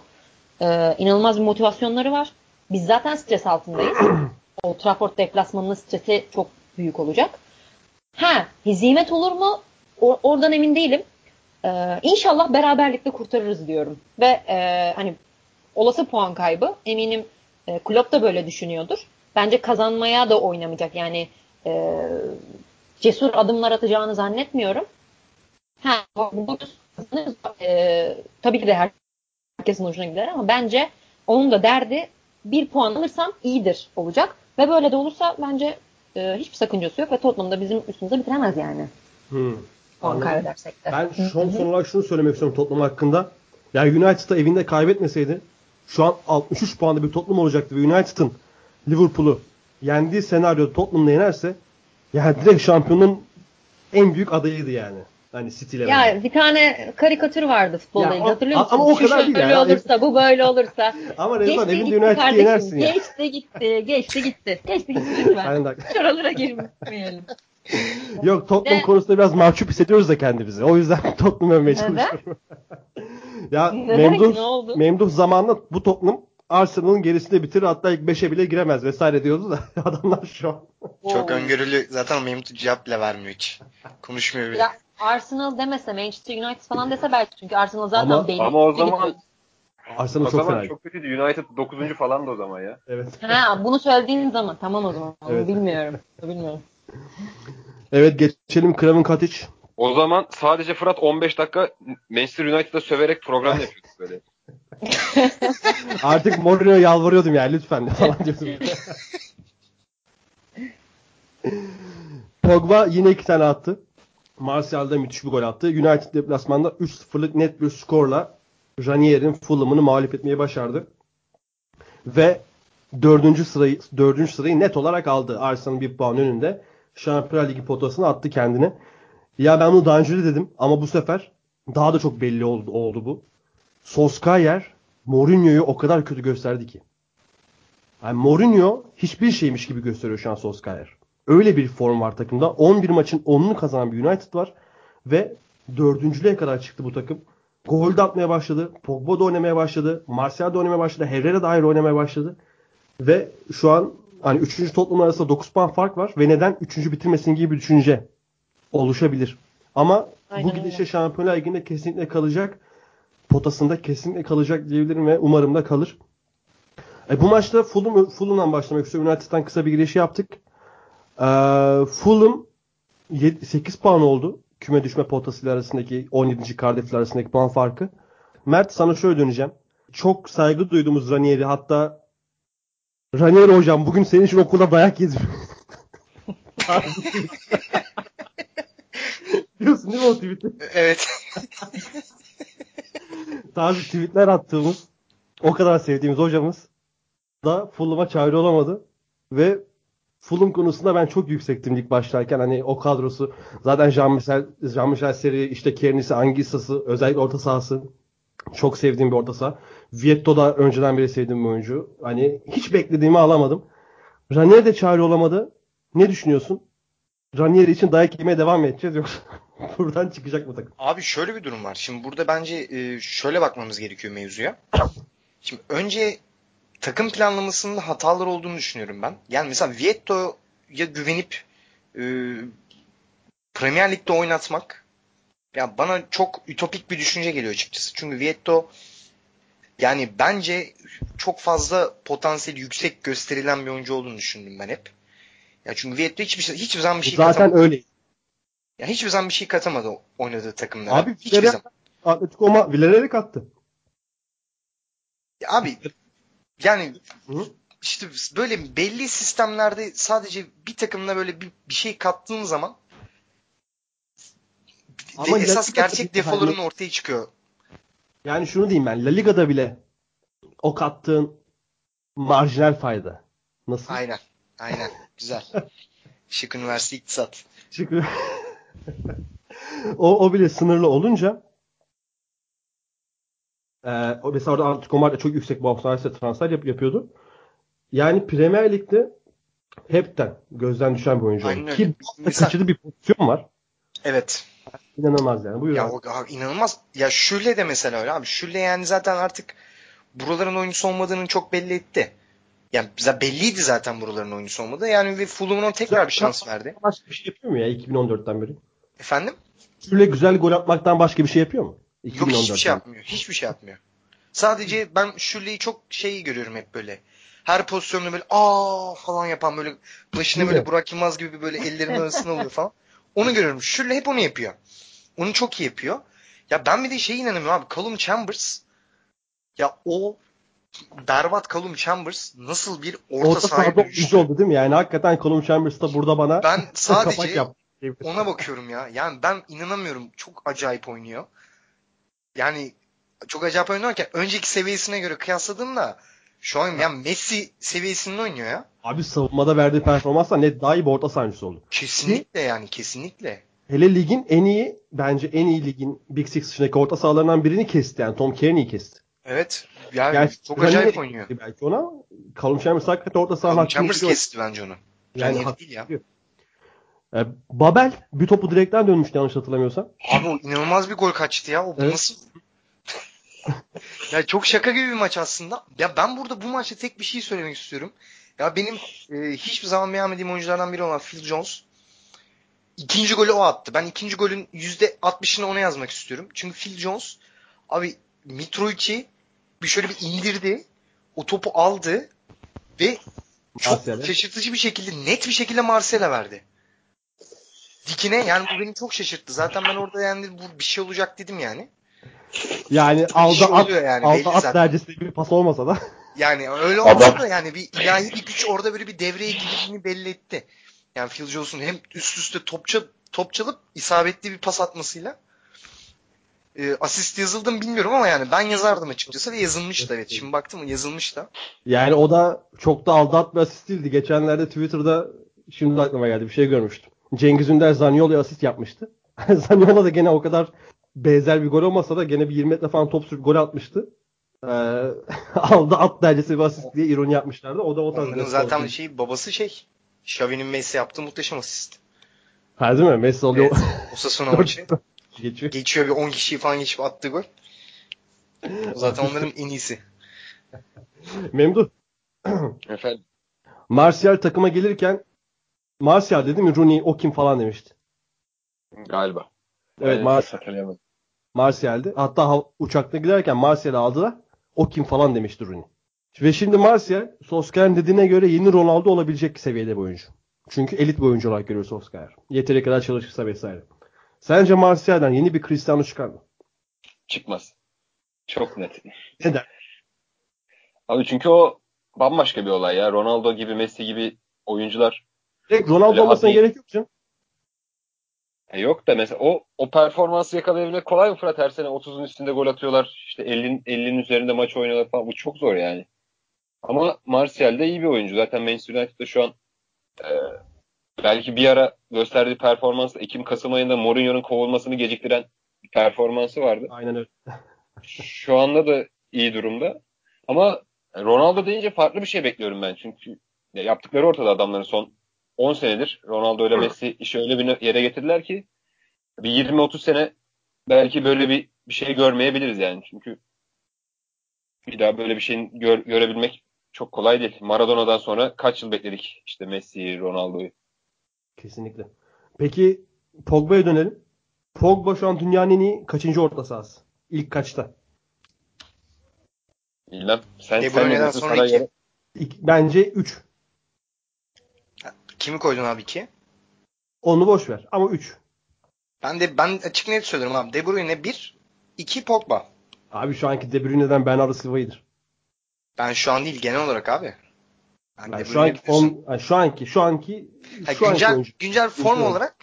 E, inanılmaz bir motivasyonları var. Biz zaten stres altındayız. Old Trafford deplasmanının stresi çok büyük olacak. Ha, hezimet olur mu? O- oradan emin değilim. Ee, inşallah beraberlikle kurtarırız diyorum. Ve e, hani olası puan kaybı eminim e, Klopp da böyle düşünüyordur. Bence kazanmaya da oynamayacak. Yani e, cesur adımlar atacağını zannetmiyorum. Ha, bu. E, tabii ki de her- herkesin hoşuna gider ama bence onun da derdi bir puan alırsam iyidir olacak. Ve böyle de olursa bence e, hiçbir sakıncası yok ve Tottenham da bizim üstümüze bitiremez yani. Hmm. Puan kaybedersek de. Ben son, son olarak şunu söylemek istiyorum Tottenham hakkında. Yani United'da evinde kaybetmeseydi şu an 63 puanda bir Tottenham olacaktı ve United'ın Liverpool'u yendiği senaryoda Tottenham'la yenerse yani direkt şampiyonun en büyük adayıydı yani. Hani City ile beraber. Ya bir tane karikatür vardı Ya o- hatırlıyor musun? ama o Şu kadar değil şöyle ya. olursa, bu böyle olursa. Ama Rezan evinde kardeşim. yenersin ya. Geçti gitti, geçti gitti. Geçti gitti lütfen. Şuralara girmeyelim. Yok Tottenham De- konusunda biraz mahcup hissediyoruz da kendimizi. O yüzden Tottenham övmeye çalışıyorum. ya Neden Memduh, ki? Ne oldu? Memduh zamanında bu Tottenham Arsenal'ın gerisinde bitirir hatta ilk 5'e bile giremez vesaire diyordu da adamlar şu an. Çok öngörülü. Zaten Memduh cevap bile vermiyor hiç. Konuşmuyor bile. Ya Arsenal demese Manchester United falan dese belki çünkü Arsenal zaten Ama- belli. ama o zaman- Arsenal O çok zaman fena. çok kötüydü. United 9. falan da o zaman ya. Evet. Ha, bunu söylediğin zaman tamam o zaman. Evet. Bilmiyorum. Bilmiyorum. Evet geçelim Craven Cottage. O zaman sadece Fırat 15 dakika Manchester United'da söverek program yapıyorduk böyle. Artık Mourinho'ya yalvarıyordum yani lütfen falan diyordum. Pogba yine iki tane attı. Martial'da müthiş bir gol attı. United deplasmanda 3-0'lık net bir skorla Ranier'in Fulham'ını mağlup etmeyi başardı. Ve dördüncü sırayı, dördüncü sırayı net olarak aldı. Arsenal'ın bir puan önünde. Şampiyonlar Ligi potasına attı kendini. Ya ben bunu daha önce de dedim ama bu sefer daha da çok belli oldu, oldu bu. Solskjaer Mourinho'yu o kadar kötü gösterdi ki. Yani Mourinho hiçbir şeymiş gibi gösteriyor şu an Solskjaer. Öyle bir form var takımda. 11 maçın 10'unu kazanan bir United var. Ve dördüncülüğe kadar çıktı bu takım. Gol de atmaya başladı. Pogba da oynamaya başladı. Martial da oynamaya başladı. Herrera da ayrı oynamaya başladı. Ve şu an hani 3. Tottenham arasında 9 puan fark var. Ve neden 3. bitirmesin gibi bir düşünce oluşabilir. Ama Aynen bu gidişle öyle. Şampiyonlar Ligi'nde kesinlikle kalacak. Potasında kesinlikle kalacak diyebilirim ve umarım da kalır. E, bu maçta Fulham, Fulham'dan başlamak istiyorum. United'dan kısa bir giriş yaptık. Ee, Fulham 7, 8 puan oldu. Küme düşme potasıyla arasındaki 17. Cardiff arasındaki puan farkı. Mert sana şöyle döneceğim. Çok saygı duyduğumuz Ranieri hatta Ranieri hocam bugün senin için okulda dayak yedim. Biliyorsun değil mi o tweet'i? Evet. Tarzı tweetler attığımız o kadar sevdiğimiz hocamız da Fulham'a çağrı olamadı. Ve Fulham konusunda ben çok yüksektim ilk başlarken. Hani o kadrosu zaten Jean-Michel, Jean-Michel Seri, işte Kearney'si, Anguissa'sı, özellikle orta sahası. Çok sevdiğim bir orta saha. Vietto da önceden beri sevdiğim bir oyuncu. Hani hiç beklediğimi alamadım. Ranieri de çağrı olamadı. Ne düşünüyorsun? Ranieri için dayak yemeye devam mı edeceğiz yoksa buradan çıkacak mı takım? Abi şöyle bir durum var. Şimdi burada bence e, şöyle bakmamız gerekiyor mevzuya. Şimdi önce takım planlamasında hatalar olduğunu düşünüyorum ben. Yani mesela Vietto'ya güvenip e, Premier Lig'de oynatmak ya bana çok ütopik bir düşünce geliyor açıkçası. Çünkü Vietto yani bence çok fazla potansiyeli yüksek gösterilen bir oyuncu olduğunu düşündüm ben hep. Ya çünkü Vietto hiçbir şey hiçbir zaman bir şey Zaten katamadı. öyle. Ya hiçbir zaman bir şey katamadı oynadığı takımlara. Abi hiçbir Villarreal, zaman. Atletico Ma Villarreal'i kattı. Ya abi yani Hı? işte böyle belli sistemlerde sadece bir takımla böyle bir, bir şey kattığın zaman Ama de- esas gerçek defoların hani- ortaya çıkıyor. Yani şunu diyeyim ben. La Liga'da bile o kattığın marjinal fayda. Nasıl? Aynen. Aynen. Güzel. Şık Üniversite İktisat. Çünkü o, o bile sınırlı olunca e, o mesela orada Atletico Madrid çok yüksek bonservisle transfer yap, yapıyordu. Yani Premier Lig'de hepten gözden düşen bir oyuncu Aynen oldu. öyle. Ki Mesela- kaçırdığı bir pozisyon var. Evet. İnanılmaz yani. Buyur Ya abi. o inanılmaz. Ya Şülle de mesela öyle abi. Şülle yani zaten artık buraların oyuncusu olmadığını çok belli etti. Yani belliydi zaten buraların oyuncusu olmadığı. Yani ve Fulham'ın tekrar bir şans verdi. Başka bir şey yapıyor mu ya 2014'ten beri? Efendim? Şöyle güzel gol atmaktan başka bir şey yapıyor mu? Yok hiçbir 2014'ten. şey yapmıyor. Hiçbir şey yapmıyor. Sadece ben Şürle'yi çok şey görüyorum hep böyle. Her pozisyonda böyle aa falan yapan böyle başına böyle? Burak Yılmaz gibi böyle ellerinin arasına alıyor falan. Onu görüyorum. Şürle hep onu yapıyor. Onu çok iyi yapıyor. Ya ben bir de şey inanamıyorum abi. Callum Chambers ya o berbat Callum Chambers nasıl bir orta, Orta dönüştü. oyuncu oldu değil mi? Yani hakikaten Colum Chambers da burada bana Ben kapak sadece yaptı. ona bakıyorum ya. Yani ben inanamıyorum. Çok acayip oynuyor. Yani çok acayip oynarken önceki seviyesine göre kıyasladığımda şu an yani Messi seviyesinde oynuyor ya. Abi savunmada verdiği performansla net daha iyi bir orta sahancısı oldu. Kesinlikle yani kesinlikle. Hele ligin en iyi bence en iyi ligin Big Six dışındaki orta sahalarından birini kesti. Yani Tom Kearney'i kesti. Evet. Yani Yani çok acayip oynuyor. Belki ona Callum Chambers hakikaten orta saha Callum Chambers kesti bence onu. Yani hak- değil ya. E, Babel bir topu direkten dönmüştü yanlış hatırlamıyorsam. Abi o inanılmaz bir gol kaçtı ya. O Evet. nasıl? ya çok şaka gibi bir maç aslında. Ya ben burada bu maçta tek bir şey söylemek istiyorum. Ya benim e, hiçbir zaman beğenmediğim oyunculardan biri olan Phil Jones. İkinci golü o attı. Ben ikinci golün %60'ını ona yazmak istiyorum. Çünkü Phil Jones abi Mitrovic'i bir şöyle bir indirdi. O topu aldı ve çok Martial'e. şaşırtıcı bir şekilde net bir şekilde Marsel'e verdi. Dikine yani bu beni çok şaşırttı. Zaten ben orada yani bu bir şey olacak dedim yani. Yani Bir aldı şey at, yani belli at zaten. derecesinde bir pas olmasa da. Yani öyle olmasa da yani bir ilahi bir güç orada böyle bir devreye girdiğini belli etti. Yani Phil Jones'un hem üst üste topça, top çalıp isabetli bir pas atmasıyla e, asist yazıldı mı bilmiyorum ama yani ben yazardım açıkçası ve yazılmıştı evet. Şimdi baktım yazılmış da. Yani o da çok da aldı at bir asist değildi. Geçenlerde Twitter'da şimdi aklıma geldi bir şey görmüştüm. Cengiz Ünder Zaniolo'ya asist yapmıştı. Zaniolo da gene o kadar benzer bir gol olmasa da gene bir 20 metre falan top sürüp gol atmıştı. Ee, aldı at derecesi bir asist diye ironi yapmışlardı. O da o tarz zaten şey babası şey. Xavi'nin Messi yaptığı muhteşem asist. Ha değil mi? Messi oluyor. Osasuna maçı. Geçiyor. Geçiyor bir 10 kişiyi falan geçip attığı gol. Zaten onların en iyisi. Memduh. Efendim. Martial takıma gelirken Martial dedi mi Rooney o kim falan demişti. Galiba. Evet Ben Mar Ve şimdi Martial Solskjaer'in dediğine göre yeni Ronaldo olabilecek seviyede bir oyuncu. Çünkü elit bir oyuncu olarak görüyor Solskjaer. Yeteri kadar çalışırsa vesaire. Sence Martial'den yeni bir Cristiano çıkar mı? Çıkmaz. Çok net. Neden? Abi çünkü o bambaşka bir olay ya. Ronaldo gibi, Messi gibi oyuncular. Direkt Ronaldo olmasına gerek yok canım. E yok da mesela o o performansı yakalayabilmek kolay mı Fırat? Her sene 30'un üstünde gol atıyorlar. İşte 50'nin 50'nin üzerinde maç oynuyorlar falan. Bu çok zor yani. Ama Martial de iyi bir oyuncu. Zaten Manchester United'da şu an e, belki bir ara gösterdiği performans Ekim Kasım ayında Mourinho'nun kovulmasını geciktiren bir performansı vardı. Aynen öyle. Şu anda da iyi durumda. Ama Ronaldo deyince farklı bir şey bekliyorum ben. Çünkü ya yaptıkları ortada adamların son 10 senedir. Ronaldo ile Messi işi öyle bir yere getirdiler ki bir 20-30 sene belki böyle bir, bir şey görmeyebiliriz yani. Çünkü bir daha böyle bir şeyin gör- görebilmek çok kolay değil. Maradona'dan sonra kaç yıl bekledik işte Messi'yi, Ronaldo'yu. Kesinlikle. Peki Pogba'ya dönelim. Pogba şu an dünyanın en iyi kaçıncı orta sahası? İlk kaçta? Bilmem. Sen, De sen Bruyne'den sonra iki. göre- İlk, bence 3. Kimi koydun abi ki? Onu boş ver. Ama 3. Ben de ben açık net söylerim abi. De Bruyne 1, 2 Pogba. Abi şu anki De Bruyne'den Bernardo Silva'yıdır. Ben şu an değil genel olarak abi. Ben Yani şu anki form, yani şu anki şu anki Ha, şu anki güncel oyuncu. güncel form Güncel. olarak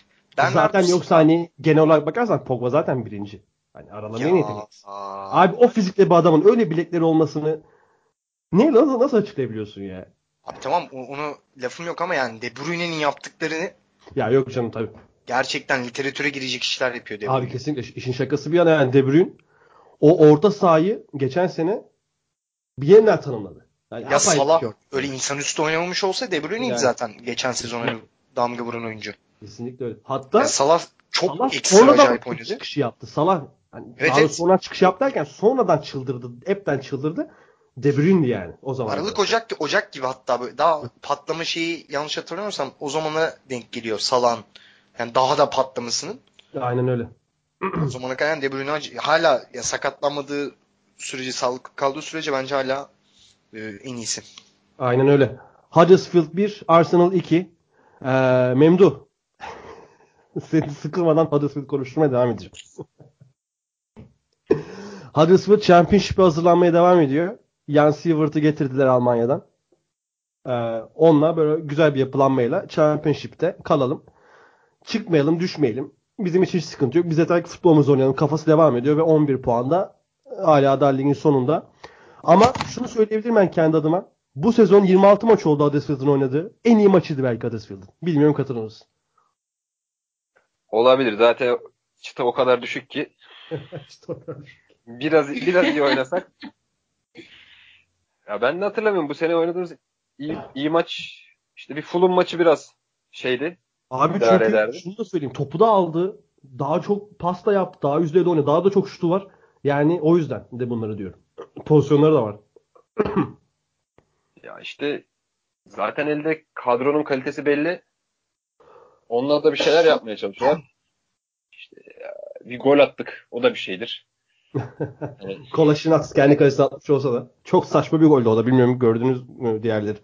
zaten Silva- yoksa hani genel olarak bakarsan Pogba zaten birinci. Hani aralarında en Ya, yetenekli. aa. Abi o fizikle bir adamın öyle bilekleri olmasını ne nasıl, nasıl açıklayabiliyorsun ya? Abi tamam onu lafım yok ama yani De Bruyne'nin yaptıklarını Ya yok canım tabii. gerçekten literatüre girecek işler yapıyor De Bruyne. Abi kesinlikle işin şakası bir yana yani De Bruyne o orta sahayı geçen sene bir yeniden tanımladı. Yani Ya Salah şey öyle insanüstü oynamamış olsa De Bruyne'ydi Yani. zaten geçen sezon öyle damga vuran oyuncu. Kesinlikle öyle. Hatta Ya Salah çok Salah ekstra acayip oynadı. çıkışı yaptı. Salah hani Evet, evet. sonradan çıkış yaptı derken sonradan çıldırdı. Hepten çıldırdı. De Bruyne'di yani o zaman. Aralık Ocak Ocak gibi hatta böyle daha patlama şeyi yanlış hatırlamıyorsam o zamana denk geliyor Salah'ın. Yani daha da patlamasının. Aynen öyle. o zamana kadar De Bruyne hala ya sakatlanmadığı sürece sağlıklı kaldığı sürece bence hala e, en iyisi. Aynen öyle. Huddersfield 1, Arsenal 2. Ee, Memduh. Seni sıkılmadan Huddersfield konuşturmaya devam edeceğim. Huddersfield Championship'e hazırlanmaya devam ediyor. Jan Sievert'ı getirdiler Almanya'dan. Ee, onunla böyle güzel bir yapılanmayla Championship'te kalalım. Çıkmayalım, düşmeyelim. Bizim için hiç sıkıntı yok. Biz yeter ki futbolumuzu oynayalım. Kafası devam ediyor ve 11 puanda hala da ligin sonunda. Ama şunu söyleyebilirim ben kendi adıma. Bu sezon 26 maç oldu Huddersfield'ın oynadığı. En iyi maçıydı belki Huddersfield'ın. Bilmiyorum katılır mısın? Olabilir. Zaten çıta o kadar düşük ki biraz biraz iyi oynasak. Ya ben de hatırlamıyorum bu sene oynadığımız iyi, iyi maç işte bir Fulham maçı biraz şeydi. Abi çünkü ederdi. şunu da söyleyeyim. Topu da aldı. Daha çok pasta yaptı. Daha yüzdeyde oynadı. Daha da çok şutu var. Yani o yüzden de bunları diyorum. Pozisyonları da var. Ya işte zaten elde kadronun kalitesi belli. Onunla da bir şeyler yapmaya çalışıyorlar. İşte ya, bir gol attık. O da bir şeydir. Yani Kolaşinat kendi kalesine atmış olsa da. Çok saçma bir goldü o da. Bilmiyorum gördünüz mü diğerleri.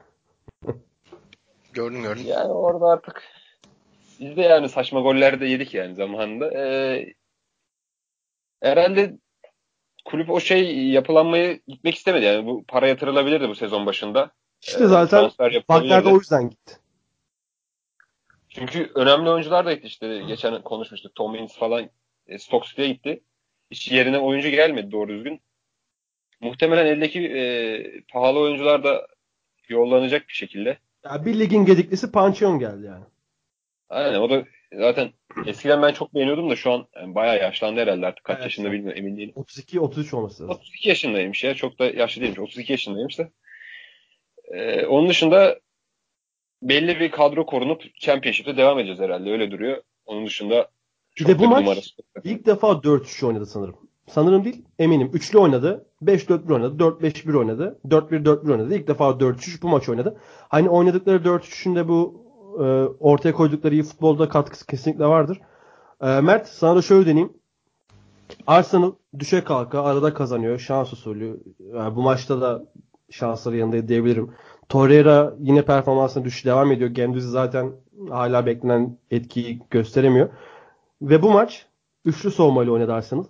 Gördüm gördüm. Yani orada artık biz de yani saçma goller de yedik yani zamanında. Ee, herhalde kulüp o şey yapılanmayı gitmek istemedi. Yani bu para yatırılabilirdi bu sezon başında. İşte Ee, zaten. Baklar da o yüzden gitti. Çünkü önemli oyuncular da gitti işte. Geçen konuşmuştuk. Tom Ince falan e, Stoke City'ye gitti. Hiç yerine oyuncu gelmedi doğru düzgün. Muhtemelen eldeki e, pahalı oyuncular da yollanacak bir şekilde. Ya bir ligin gediklisi Pançion geldi yani. Aynen o da zaten eskiden ben çok beğeniyordum da şu an yani bayağı yaşlandı herhalde artık. Kaç Evet. yaşında bilmiyorum emin değilim. 32-33 olması lazım. 32 yaşındaymış ya. Çok da yaşlı değilmiş. 32 yaşındaymış da. Ee, onun dışında belli bir kadro korunup Championship'te devam edeceğiz herhalde. Öyle duruyor. Onun dışında çok de bu maç numarası. İlk defa 4-3 oynadı sanırım. Sanırım değil eminim. Üçlü oynadı. 5-4-1 oynadı. 4-5-1 oynadı. 4-1-4-1 oynadı. İlk defa 4-3 bu maç oynadı. Hani oynadıkları 4-3'ün de bu e, ortaya koydukları iyi futbolda katkısı kesinlikle vardır. E, Mert sana da şöyle deneyeyim. Arsenal düşe kalka arada kazanıyor. Şans usulü. Yani bu maçta da şansları yanında diyebilirim. Torreira yine performansına düşüş devam ediyor. Gendüzi zaten hala beklenen etkiyi gösteremiyor. Ve bu maç üçlü savunmayla oynadı Arsenal.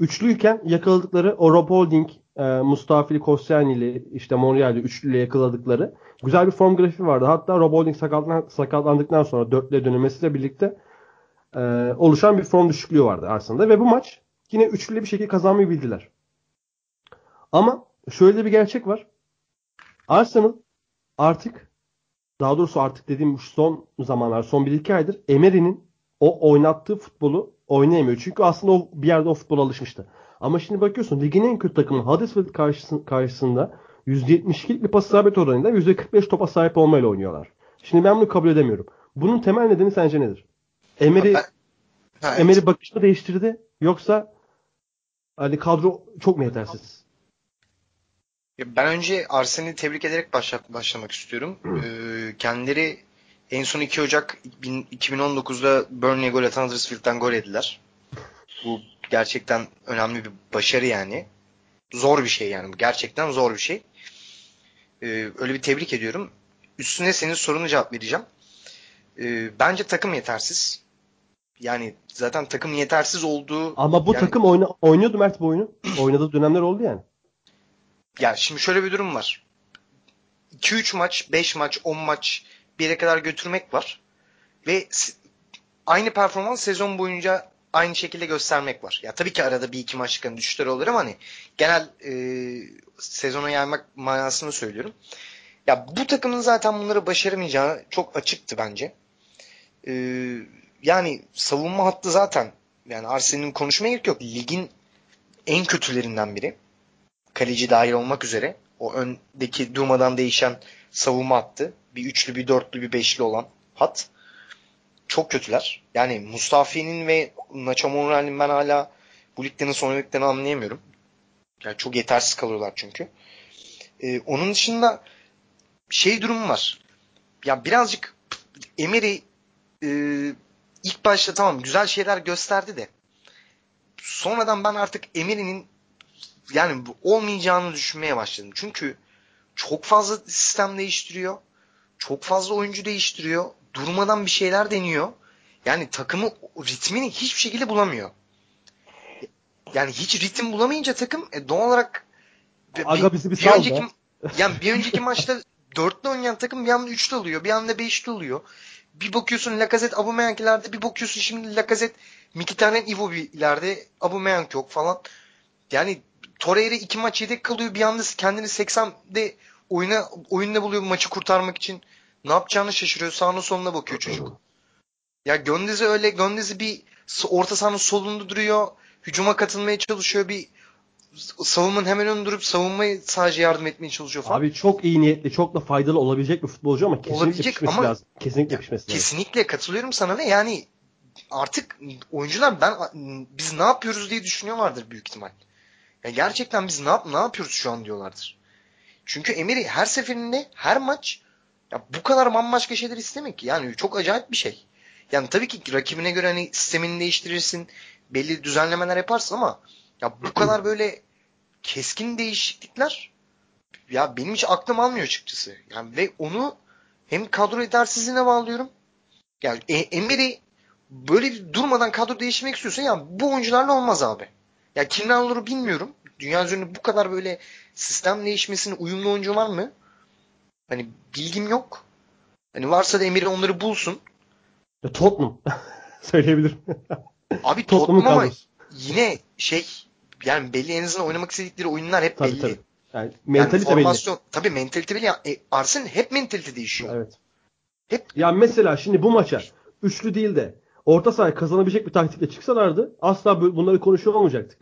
Üçlüyken yakaladıkları o Rob Holding, e, Mustafili Koscielny'li işte Monreal'li üçlüyle yakaladıkları güzel bir form grafiği vardı. Hatta Rob Holding sakatlan, sakatlandıktan sonra dörtlüye dönülmesiyle birlikte e, oluşan bir form düşüklüğü vardı Arsenal'da. Ve bu maç yine üçlü bir şekilde kazanmayı bildiler. Ama şöyle bir gerçek var. Arsenal artık daha doğrusu artık dediğim son zamanlar son 1-2 aydır Emery'nin o oynattığı futbolu oynayamıyor. Çünkü aslında o bir yerde o futbola alışmıştı. Ama şimdi bakıyorsun ligin en kötü takımı Huddersfield karşısında, karşısında %72'lik bir pas isabet oranıyla %45 topa sahip olmayla oynuyorlar. Şimdi ben bunu kabul edemiyorum. Bunun temel nedeni sence nedir? Emery, evet. Emery bakışını değiştirdi yoksa hani kadro çok mu yetersiz? Ben önce Arsenal'i tebrik ederek başlamak istiyorum. Ee, kendileri en son 2 Ocak 2000 2019'da Burnley'e gol atan Huddersfield'den gol ediler. Bu gerçekten önemli bir başarı yani. Zor bir şey yani. Bu gerçekten zor bir şey. Ee, öyle bir tebrik ediyorum. Üstüne senin sorunu cevap vereceğim. Ee, bence takım yetersiz. Yani zaten takım yetersiz olduğu Ama bu Yani- takım oyna, oynuyordu Mert bu oyunu. Oynadığı dönemler oldu yani. Ya şimdi şöyle bir durum var. 2-3 maç, 5 maç, 10 maç bir yere kadar götürmek var. Ve aynı performans sezon boyunca aynı şekilde göstermek var. Ya tabii ki arada bir iki maçlık hani düşüşler olur ama hani genel e, sezona yaymak manasını söylüyorum. Ya bu takımın zaten bunları başaramayacağı çok açıktı bence. E, yani savunma hattı zaten yani Arsenal'in konuşmaya gerek yok. Ligin en kötülerinden biri kaleci dahil olmak üzere o öndeki durmadan değişen savunma hattı. Bir üçlü, bir dörtlü, bir beşli olan hat. Çok kötüler. Yani Mustafi'nin ve Nacho Monreal'in ben hala bu ligde nasıl oynadıklarını anlayamıyorum. Yani çok yetersiz kalıyorlar çünkü. Ee, onun dışında şey durum var. Ya birazcık Emery e, ilk başta tamam güzel şeyler gösterdi de sonradan ben artık Emery'nin yani olmayacağını düşünmeye başladım. Çünkü çok fazla sistem değiştiriyor. Çok fazla oyuncu değiştiriyor. Durmadan bir şeyler deniyor. Yani takımı ritmini hiçbir şekilde bulamıyor. Yani hiç ritim bulamayınca takım e, doğal olarak bir, Aga bizi bir bir önceki be. yani bir önceki maçta dörtlü oynayan takım bir anda üçlü oluyor. Bir anda beşli oluyor. Bir bakıyorsun Lacazette Aubameyang'lerde bir bakıyorsun şimdi Lacazette Mkhitaryan Iwobi'lerde Aubameyang yok falan. Yani Torreira iki maç yedek kalıyor. Bir anda kendini 80'de oyuna oyunda buluyor maçı kurtarmak için. Ne yapacağını şaşırıyor. Sağına soluna bakıyor çocuk. Ya Göndez'i öyle Göndez'i bir orta sahanın solunda duruyor. Hücuma katılmaya çalışıyor. Bir savunmanın hemen önünde durup savunmayı sadece yardım etmeye çalışıyor falan. Abi çok iyi niyetli, çok da faydalı olabilecek bir futbolcu ama kesinlikle Olabilecek pişmesi ama- lazım. Kesinlikle pişmesi lazım. Kesinlikle katılıyorum sana ve yani artık oyuncular ben biz ne yapıyoruz diye düşünüyorlardır büyük ihtimal. Ya gerçekten biz ne yap ne yapıyoruz şu an diyorlardır. Çünkü Emery her seferinde her maç ya bu kadar bambaşka şeyler istemek yani çok acayip bir şey. Yani tabii ki rakibine göre hani sistemini değiştirirsin, belli düzenlemeler yaparsın ama ya bu kadar böyle keskin değişiklikler ya benim hiç aklım almıyor açıkçası. Yani ve onu hem kadro yetersizliğine bağlıyorum. Yani e- Emery böyle durmadan kadro değiştirmek istiyorsa ya bu oyuncularla olmaz abi. Ya kimler olur bilmiyorum. Dünya üzerinde bu kadar böyle sistem değişmesine uyumlu oyuncu var mı? Hani bilgim yok. Hani varsa da Emery onları bulsun. Ya Tottenham söyleyebilirim. Abi Tottenham ama yine şey yani belli en azından oynamak istedikleri oyunlar hep Tabii belli. tabii. Yani Yani mentalite belli. formasyon, tabii mentalite belli. Ya, E, Arsenal hep mentalite değişiyor. Evet. Hep- Ya mesela şimdi bu maça üçlü değil de orta sahaya kazanabilecek bir taktikle çıksalardı asla bu- bunları konuşuyor olmayacaktık.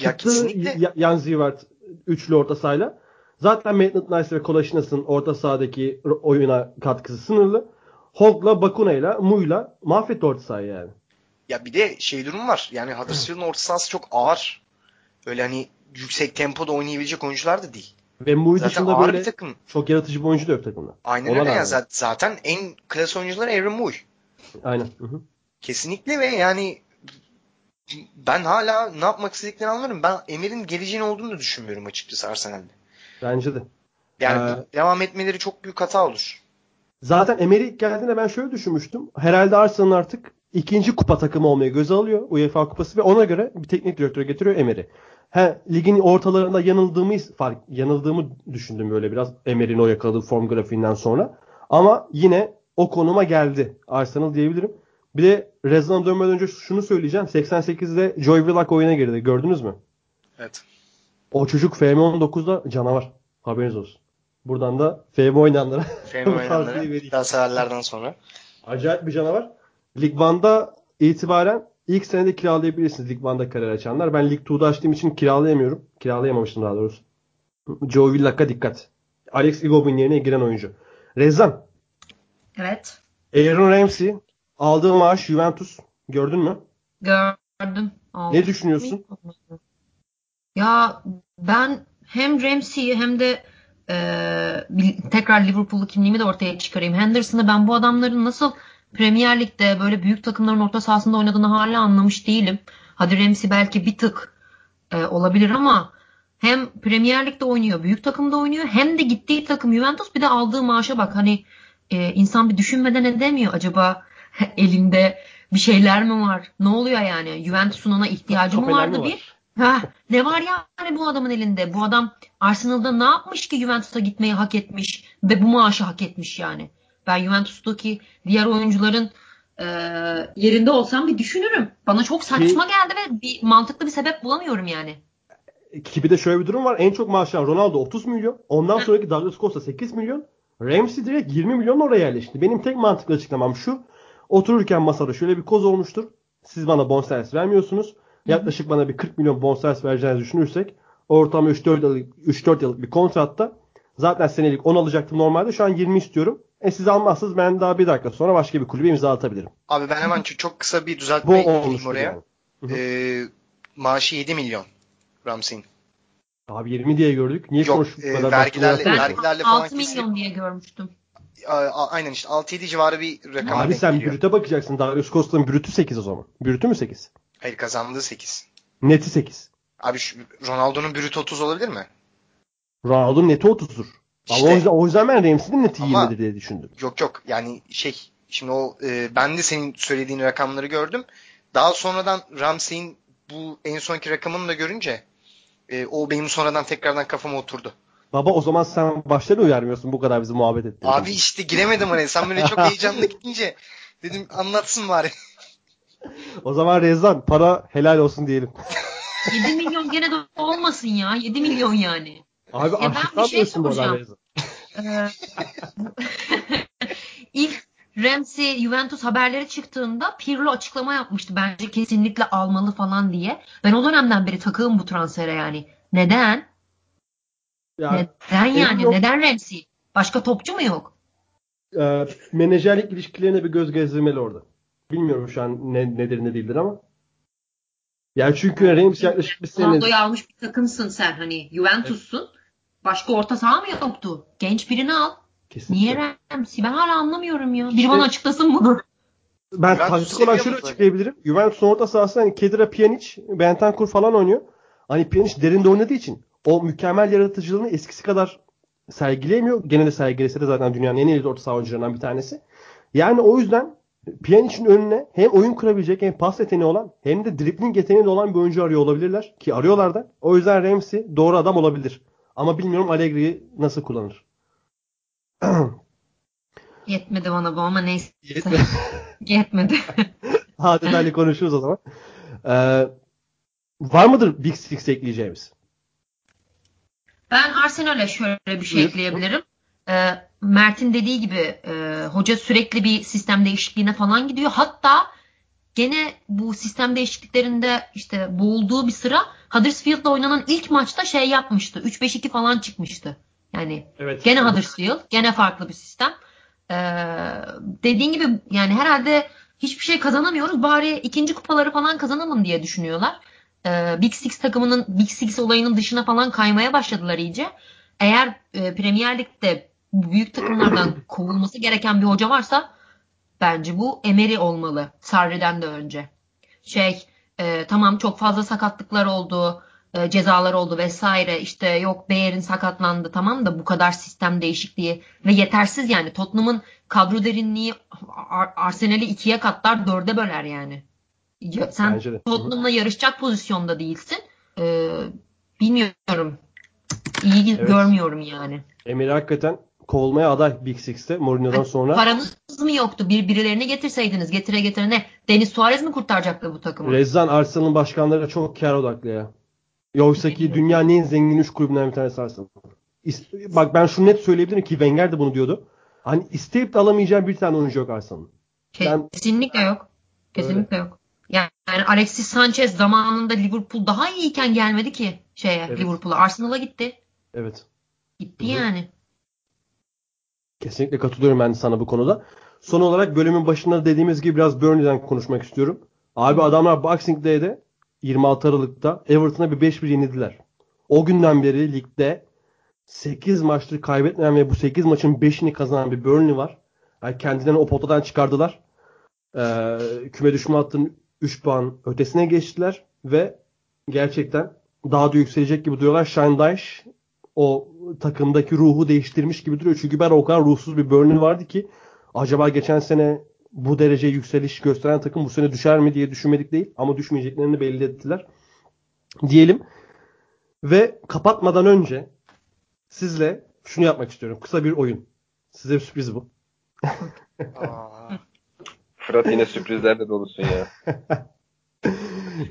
Ya Çıktı kesinlikle. Y- Jan Zivert üçlü orta sahayla. Zaten Maitland Nice ve Kolaşinas'ın orta sahadaki oyuna katkısı sınırlı. Hogg'la, Bakuna'yla, Mu'yla mahvetti orta sahayı yani. Ya bir de şey durum var. Yani Huddersfield'ın orta sahası çok ağır. Öyle hani yüksek tempoda oynayabilecek oyuncular da değil. Ve Mu Zaten dışında böyle takım. çok yaratıcı bir oyuncu da yok takımda. Aynen Ona öyle ya. rağmen. Zaten, en klas oyuncuları Aaron Moy. Aynen. Hı hı. Kesinlikle ve yani ben hala ne yapmak istediklerini anlıyorum. Ben Emer'in geleceğini olduğunu da düşünmüyorum açıkçası Arsenal'de. Bence de. Yani Ee, devam etmeleri çok büyük hata olur. Zaten Emery ilk geldiğinde ben şöyle düşünmüştüm. Herhalde Arsenal artık ikinci kupa takımı olmayı göze alıyor. UEFA kupası ve ona göre bir teknik direktör getiriyor Emery. He, ligin ortalarında yanıldığımı fark yanıldığımı düşündüm böyle biraz Emery'nin o yakaladığı form grafiğinden sonra. Ama yine o konuma geldi Arsenal diyebilirim. Bir de Rezan'a dönmeden önce şunu söyleyeceğim. 88'de Joy Willock oyuna girdi. Gördünüz mü? Evet. O çocuk FM19'da canavar. Haberiniz olsun. Buradan da FM oynayanlara FM oynayanlara severlerden sonra. Acayip bir canavar. Lig 1'da itibaren ilk senede kiralayabilirsiniz Lig 1'da kariyer açanlar. Ben Lig 2'da açtığım için kiralayamıyorum. Kiralayamamıştım daha doğrusu. Joe Willock'a dikkat. Alex Igobin yerine giren oyuncu. Rezan. Evet. Aaron Ramsey aldığı maaş Juventus. Gördün mü? Gördüm. Ne düşünüyorsun? Ya ben hem Ramsey'i hem de e, tekrar Liverpool'lu kimliğimi de ortaya çıkarayım. Henderson'ı ben bu adamların nasıl Premier Lig'de böyle büyük takımların orta sahasında oynadığını hala anlamış değilim. Hadi Ramsey belki bir tık e, olabilir ama hem Premier Lig'de oynuyor, büyük takımda oynuyor hem de gittiği takım Juventus bir de aldığı maaşa bak. Hani e, insan bir düşünmeden edemiyor acaba elinde bir şeyler mi var? Ne oluyor yani? Juventus'un ona ihtiyacı mı Stoperler mi vardı var? bir? Ha, ne var yani bu adamın elinde? Bu adam Arsenal'da ne yapmış ki Juventus'a gitmeyi hak etmiş ve bu maaşı hak etmiş yani. Ben Juventus'taki diğer oyuncuların e, yerinde olsam bir düşünürüm. Bana çok saçma geldi ve bir mantıklı bir sebep bulamıyorum yani. Ki bir de şöyle bir durum var. En çok maaş alan Ronaldo 30 milyon. Ondan sonraki Douglas Costa 8 milyon. Ramsey direkt 20 milyon oraya yerleşti. Benim tek mantıklı açıklamam şu. Otururken masada şöyle bir koz olmuştur. Siz bana bonservis vermiyorsunuz. Yaklaşık bana bir 40 milyon bonservis vereceğinizi düşünürsek ortalama 3-4 yıllık, 3-4 yıllık bir kontratta zaten senelik 10 alacaktım normalde. Şu an 20 istiyorum. E siz almazsınız ben daha bir dakika sonra başka bir kulübe imza atabilirim. Abi ben hemen çok, kısa bir düzeltme olmuştur oraya. yani. Ee, maaşı 7 milyon Ramsey'in. Abi 20 diye gördük. Niye Yok, konuştuk e, kadar? vergilerle- Ben vergilerle falan 6 kesilip- milyon diye görmüştüm. Aynen işte 6-7 civarı bir rakam Abi sen brüte bakacaksın. Darius Costa'nın brütü 8 o zaman. Brütü mü 8? Hayır kazandığı 8. Neti 8. Abi şu, Ronaldo'nun brüt 30 olabilir mi? Ronaldo'nun neti 30'dur. Ama İşte. o yüzden, o yüzden ben Ramsey'nin neti Ama- 20'dir diye düşündüm. Yok yok yani şey şimdi o e, ben de senin söylediğin rakamları gördüm. Daha sonradan Ramsey'in bu en sonki rakamını da görünce e, o benim sonradan tekrardan kafama oturdu. Baba o zaman sen baştan uyarmıyorsun bu kadar bizi muhabbet ettiğin. Abi işte giremedim oraya. Sen böyle çok heyecanlı gidince dedim anlatsın bari. O zaman Rezan para helal olsun diyelim. 7 milyon gene de olmasın ya. 7 milyon yani. Abi ben açlık bir şey soracağım. Rezan. Ee, ilk Ramsey Juventus haberleri çıktığında Pirlo açıklama yapmıştı. Bence kesinlikle almalı falan diye. Ben o dönemden beri takığım bu transfere yani. Neden? Ya, Neden yani? yok. Neden Ramsey? Başka topçu mu yok? e, menajerlik ilişkilerine bir göz gezdirmeli orada. Bilmiyorum şu an ne, nedir ne değildir ama. Yani çünkü Ramsey yaklaşık bir sene Ronaldo'yu almış bir takımsın sen hani. Juventus'sun. Başka orta saha mı yoktu? Genç birini al. kesinlikle. Niye Ramsey? Ben hala anlamıyorum ya. Biri İşte- bana açıklasın bunu. Ben taktik olarak şöyle açıklayabilirim. Juventus'un orta sahası hani Kedira Pjanic, Bentancur falan oynuyor. Hani Pjanic derinde oynadığı için o mükemmel yaratıcılığını eskisi kadar sergileyemiyor. Gene de sergilese de zaten dünyanın en iyi orta saha oyuncularından bir tanesi. Yani o yüzden Pjanic'in önüne hem oyun kurabilecek hem pas yeteneği olan hem de dribbling yeteneği de olan bir oyuncu arıyor olabilirler. Ki arıyorlar da. O yüzden Ramsey doğru adam olabilir. Ama bilmiyorum Allegri'yi nasıl kullanır. Yetmedi bana bu ama neyse. Yetmedi. Daha detaylı konuşuruz o zaman. Ee, var mıdır Big Six ekleyeceğimiz? Ben Arsenal'e şöyle bir şey ekleyebilirim. Ee, Mert'in dediği gibi e, hoca sürekli bir sistem değişikliğine falan gidiyor. Hatta gene bu sistem değişikliklerinde işte boğulduğu bir sıra Huddersfield'la oynanan ilk maçta şey yapmıştı. 3-5-2 falan çıkmıştı. Yani Evet. Gene Huddersfield. Gene farklı bir sistem. Ee, dediğin gibi yani herhalde hiçbir şey kazanamıyoruz. Bari ikinci kupaları falan kazanalım diye düşünüyorlar. Ee, Big Six takımının Big Six olayının dışına falan kaymaya başladılar iyice. Eğer e, Premier Lig'de büyük takımlardan kovulması gereken bir hoca varsa bence bu Emery olmalı. Sarri'den de önce. Şey e, tamam çok fazla sakatlıklar oldu. e, cezalar oldu vesaire. İşte yok Bayer'in sakatlandı tamam da bu kadar sistem değişikliği ve yetersiz yani. Tottenham'ın kadro derinliği Ar- Arsenal'i ikiye katlar dörde böler yani. Ya, sen Bence. Tottenham'la yarışacak pozisyonda değilsin. Ee, bilmiyorum. İyi Evet. görmüyorum yani. Emir hakikaten kovulmaya aday Big Six'te Mourinho'dan sonra. Paranız mı yoktu? Bir birilerini getirseydiniz. Getire getire ne? Deniz Suarez mi kurtaracaktı bu takımı? Rezzan Arsenal'ın başkanları çok kar odaklı ya. Yoksa ki dünyanın en zengin 3 kulübünden bir tanesi Arsenal. İst- Bak ben şunu net söyleyebilirim ki Wenger de bunu diyordu. Hani isteyip de alamayacağım bir tane oyuncu yok Arsenal'ın. Ben- Kesinlikle yok. Kesinlikle yok. Yani, yani Alexis Sanchez zamanında Liverpool daha iyiyken gelmedi ki şeye Evet. Liverpool'a. Arsenal'a gitti. Evet. Gitti Hı hı. yani. Kesinlikle katılıyorum ben sana bu konuda. Son olarak bölümün başında dediğimiz gibi biraz Burnley'den konuşmak istiyorum. Abi adamlar Boxing Day'de 26 Aralık'ta Everton'a bir 5-1 yenildiler. O günden beri ligde 8 maçtır kaybetmeyen ve bu 8 maçın 5'ini kazanan bir Burnley var. Yani kendilerini o potadan çıkardılar. Ee, küme düşme hattının 3 puan ötesine geçtiler ve gerçekten daha da yükselecek gibi duruyorlar. Shine Dyche o takımdaki ruhu değiştirmiş gibi duruyor. Çünkü ben o kadar ruhsuz bir Burnley vardı ki acaba geçen sene bu derece yükseliş gösteren takım bu sene düşer mi diye düşünmedik değil. Ama düşmeyeceklerini belli ettiler. Diyelim. Ve kapatmadan önce sizle şunu yapmak istiyorum. Kısa bir oyun. Size bir sürpriz bu. Fırat yine sürprizlerle dolusun ya.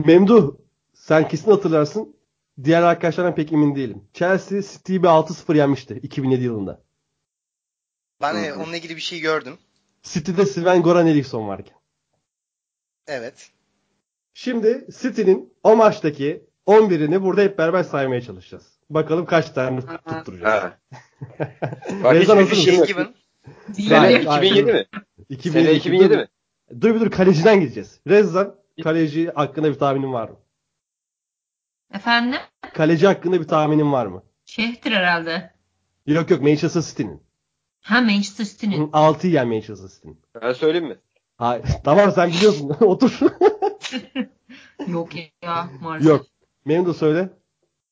Memduh sen kesin hatırlarsın. Diğer arkadaşlardan pek emin değilim. Chelsea City'yi bir 6-0 yenmişti 2007 yılında. ben Hı e, onunla ilgili bir şey gördüm. City'de Sven Goran Eriksson varken. Evet. Şimdi City'nin o maçtaki 11'ini burada hep beraber saymaya çalışacağız. Bakalım kaç tane tutturacağız. Bak hiçbir Şey gibi. Sene Hayır, 2007 mi? 2007, Sene 2007 dur, mi? Dur bir dur kaleciden gideceğiz. Rezzan kaleci hakkında bir tahminin var mı? Efendim? Kaleci hakkında bir tahminin var mı? Şehtir herhalde. Yok yok Manchester City'nin. Ha Manchester City'nin. 6'yı yen Manchester City'nin. Ben söyleyeyim mi? Hayır. tamam sen biliyorsun. Otur. Yok ya maalesef. yok. Benim de söyle.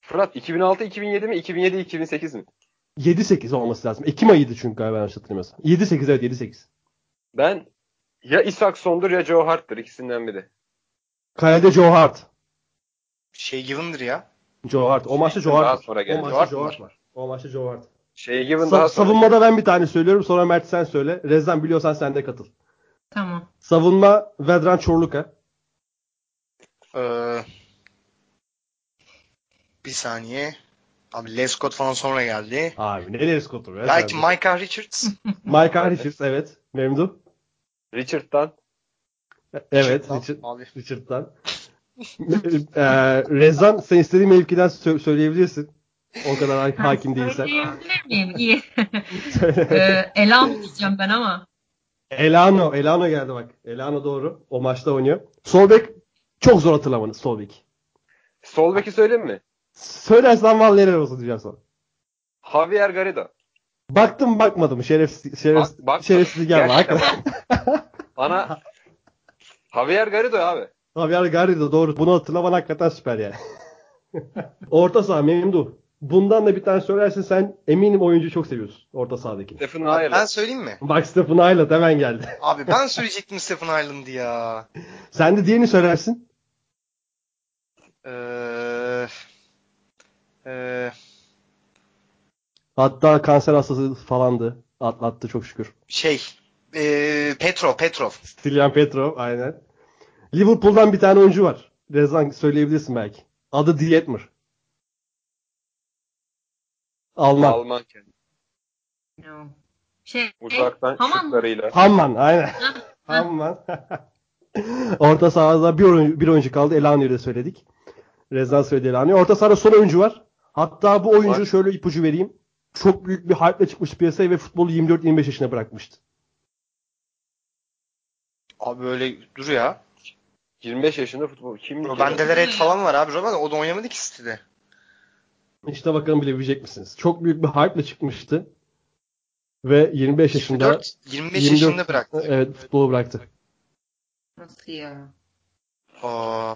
Fırat 2006 2007 mi? 2007 2008 mi? 7-8 olması lazım. Ekim ayıydı çünkü galiba yanlış hatırlamıyorsam. 7-8 evet 7-8. Ben ya Isakson'dur ya Joe Hart'tır ikisinden biri. Kalede Joe Hart. Şey given'dır ya. Joe Hart. O maçta Joe Daha Hart. sonra var. geldi. O Joe maçta Hart Joe mı Hart var. O maçta Joe Hart. Şey Given Sa- daha sonra. savunmada ben bir tane söylüyorum. Sonra Mert sen söyle. Rezan biliyorsan sen de katıl. Tamam. Savunma Vedran Çorluka. Ee, bir saniye. Abi Lescott falan sonra geldi. Abi neler skotu be. Belki. Micah Richards. Michael Richards evet. Memduh. Richard'dan. Evet. Lan, Richard. Richard'dan. Eee Rezan sen istediğin mevkiden sö- söyleyebilirsin. O kadar ha- hakim değilsen. Söyleyebilir miyim? İyi. Ee, Elan diyeceğim ben ama. Elano. Elano geldi bak. Elano doğru. O maçta oynuyor. Solbek çok zor hatırlamanız Solbek. Sol beki söyleyeyim mi? Söylersen vallahi helal olsun diyeceğim sana. Javier Garrido. Baktım bakmadım. Şerefsiz, şerefsiz, Bak- bak- şerefsiz gelme. Gerçekten. Bana Javier Garrido abi. Javier Garrido doğru. Bunu hatırlaman hakikaten süper yani. Orta saha Memduh. Bundan da bir tane söylersin sen eminim oyuncuyu çok seviyorsun. Orta sahadaki. Stephen Ayer'la. ben söyleyeyim mi? Bak Stephen Ayla hemen geldi. Abi ben söyleyecektim Stephen Island ya. Sen de diğerini söylersin. Ee, ee, Hatta kanser hastası falandı. Atlattı çok şükür. şey ee, Petrov Petrov. Stilian Petrov aynen. Liverpool'dan bir tane oyuncu var. Rezan söyleyebilirsin belki. Adı Dietmar. Alman. Alman kendi. No. Şey, Uzaktan Haman şutlarıyla. Hamman aynen. Hamman. Orta sahada bir oyuncu, bir oyuncu kaldı. Elano'yu da söyledik. Rezan söyledi Elano'yu. Orta sahada son oyuncu var. Hatta bu oyuncu Var. şöyle ipucu vereyim. Çok büyük bir hype'le çıkmış piyasaya ve futbolu 24-25 yaşına bırakmıştı. Abi böyle dur ya. 25 yaşında futbol. Kim? Bendeler et falan var abi. Robben o da oynamadı ki City'de. İşte bakalım bilebilecek misiniz? Çok büyük bir hype'le çıkmıştı. Ve 25 yaşında 24, 25 yaşında bıraktı. Evet futbolu bıraktı. Nasıl ya? Aa,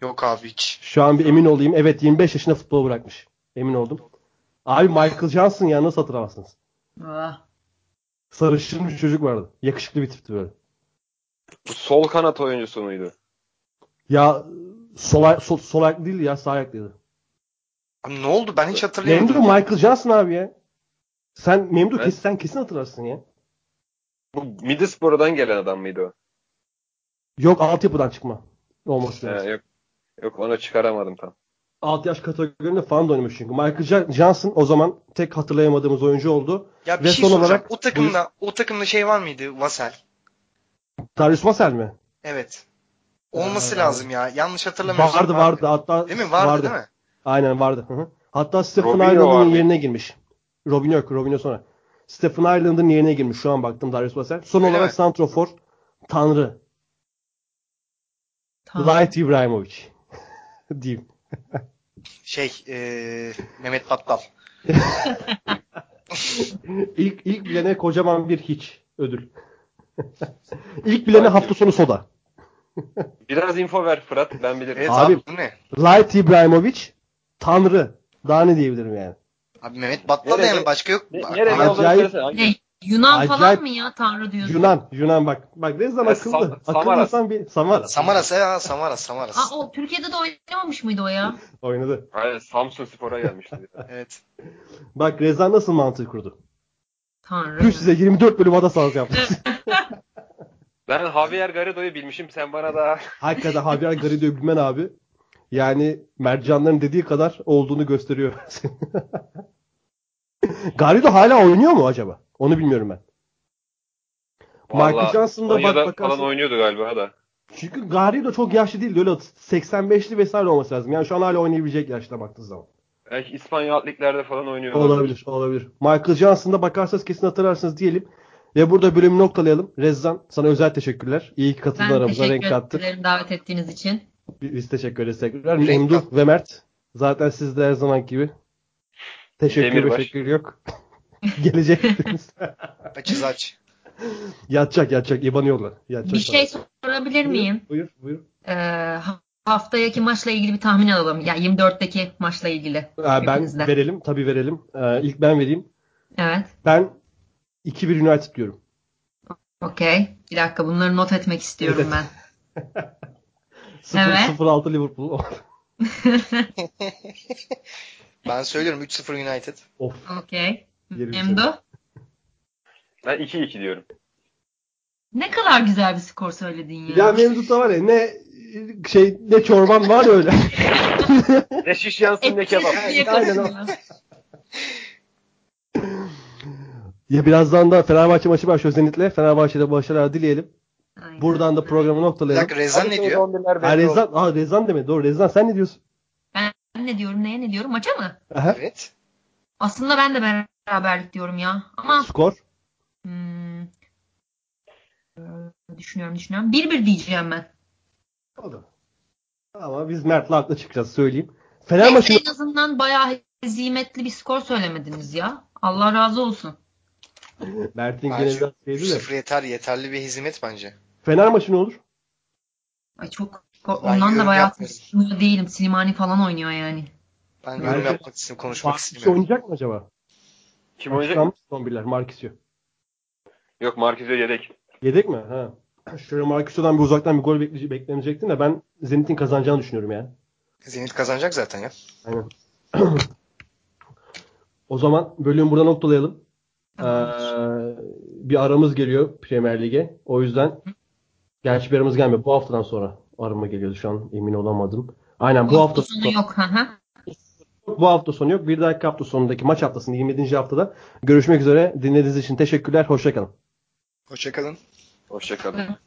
Yok abi hiç. Şu an bir emin olayım. Evet 25 yaşında futbol bırakmış. Emin oldum. Abi Michael Johnson ya nasıl hatırlamazsınız? Ah. Sarışın bir çocuk vardı. Yakışıklı bir tipti böyle. Sol kanat oyuncusu muydu? Ya sol, ay- sol, sol ayak değil ya sağ ayaklıydı. Abi ne oldu ben hiç Memdu hatırlayamadım. Michael Johnson abi ya. Sen Memdu Ben- kes, sen kesin hatırlarsın ya. Bu Middlesbrough'dan gelen adam mıydı o? Yok altyapıdan çıkma. Olması He, lazım. yok. Yok onu çıkaramadım tam. Alt yaş kategorilerinde falan da oynamış çünkü. Michael Jo- Johnson o zaman tek hatırlayamadığımız oyuncu oldu. Ya bir Ve şey son soracağım. olarak- o takımda o takımda şey var mıydı? Vassel. Darius Vassell mi? Evet. Olması Ee, lazım ya. Yanlış hatırlamıyorsam. Vardı vardı hatta. Değil mi? Vardı, değil mi? Aynen vardı. Hı hı. Hatta Stephen Ireland'ın vardı. yerine girmiş. Robinho yok. Robinho sonra. Stephen Ireland'ın yerine girmiş. Şu an baktım Darius Vassell. Son Öyle olarak mi? Santrofor. Tanrı. Tamam. Light Ibrahimovic. Diyeyim. Şey, eee Mehmet Battal. İlk, ilk bilene kocaman bir hiç ödül. ilk bilene hafta sonu soda. Biraz info ver Fırat ben bilirim. Evet Abi- ne? Light Ibrahimovic. Tanrı. Daha ne diyebilirim yani. Abi Mehmet Battal da yani başka yok. Ne, nerede Acayip- Ne, Yunan Acayip- falan mı ya Tanrı diyorsun? Yunan. Yunan bak. Bak Rezan Ha, akıllı. Sam- akıllı Samaras. insan bir Samaras. Samaras ya Samaras Samaras. Aa, o Türkiye'de de oynamamış mıydı o ya? Oynadı. Hayır, Samsun Spor'a gelmişti. Evet. Bak Rezan nasıl mantığı kurdu. Tanrı. Tüh size 24 bölüm ada sahası yaptı. ben Javier Garrido'yu bilmişim sen bana daha Hakikaten Javier Garrido'yu bilmen abi. Yani Mercanların dediği kadar olduğunu gösteriyor. Garrido hala oynuyor mu acaba? Onu bilmiyorum ben. Michael Vallahi Johnson'da bak bakarsın. falan oynuyordu galiba da. Çünkü Garrido çok yaşlı değil. Öyle 85'li vesaire olması lazım. Yani şu an hala oynayabilecek yaşta baktığı zaman. Belki İspanya alt liglerde falan oynuyor. Olabilir, olabilir. Michael Johnson'da bakarsanız kesin hatırlarsınız diyelim. Ve burada bölümü noktalayalım. Rezzan sana özel teşekkürler. İyi ki katıldın Ben aramıza renk teşekkür kattık. ederim davet ettiğiniz için. Biz teşekkür ederiz tekrar. Memduh ve Mert. Zaten siz de her zaman gibi. Teşekkür Demirbaş. teşekkür yok. Geleceksiniz. Açız aç. yatacak yatacak. İban yolla. Yatacak Bir şey sana. sorabilir miyim? Buyur buyur. Ee, ha- haftaki maçla ilgili bir tahmin alalım. Ya 24'teki maçla ilgili. Aa, ben Hepinizden. verelim. Tabii verelim. Ee, ilk ben vereyim. Evet. Ben 2-1 United diyorum. Okey. Bir dakika bunları not etmek istiyorum Evet. ben. 0 Evet. 0-6 Liverpool. Ben söylüyorum 3-0 United. of. Okey. Emdo. Ben 2-2 diyorum. Ne kadar güzel bir skor söyledin ya. Ya Memduh'ta var ya ne şey ne çorban var öyle. Ne şiş yansın ne kebap. Aynen o. ya birazdan da Fenerbahçe maçı başlıyor Zenit'le. Fenerbahçe'de başarılar dileyelim. Aynen. Buradan da programı Bir noktalayalım. dakika Rezan ne diyor? 11'ler Ha. Rezan, aa, Rezan deme. Doğru Rezan sen ne diyorsun? Ben ne diyorum neye ne diyorum maça mı? Aha. Evet. Aslında ben de beraberlik diyorum ya. Ama Skor. hmm, ee, düşünüyorum düşünüyorum. 1-1 diyeceğim ben. O da. Ama biz Mert'le haklı çıkacağız söyleyeyim. Fener maçını en azından bayağı hezimetli bir skor söylemediniz ya. Allah razı olsun. Mert'in gene biraz şeydi de. 3-0 yeter. Yeterli bir hizmet bence. Fener maçı ne olur? Ay çok Ben ondan da bayağı sıkılıyor değilim. Silimani falan oynuyor yani. Ben yorum yapmak istemiyorum. Konuşmak istemiyorum. oynayacak mı acaba? Kim oynayacak? Birler. Marquisio. Yok Marquisio yedek. Yedek mi? Ha. Şöyle Marquisio'dan bir uzaktan bir gol bekleyece- beklenecektim de ben Zenit'in kazanacağını düşünüyorum yani. Zenit kazanacak zaten ya. Aynen. o zaman bölümü burada noktalayalım. Ee, bir aramız geliyor Premier Lig'e. O yüzden gerçi bir aramız gelmiyor. Bu haftadan sonra arama geliyordu şu an emin olamadım. Aynen bu hafta sonu yok. Hı hı. Bu hafta sonu yok. Bir dahaki hafta sonundaki maç haftasında 27. haftada görüşmek üzere. Dinlediğiniz için teşekkürler. Hoşçakalın. Hoşçakalın. Hoşçakalın.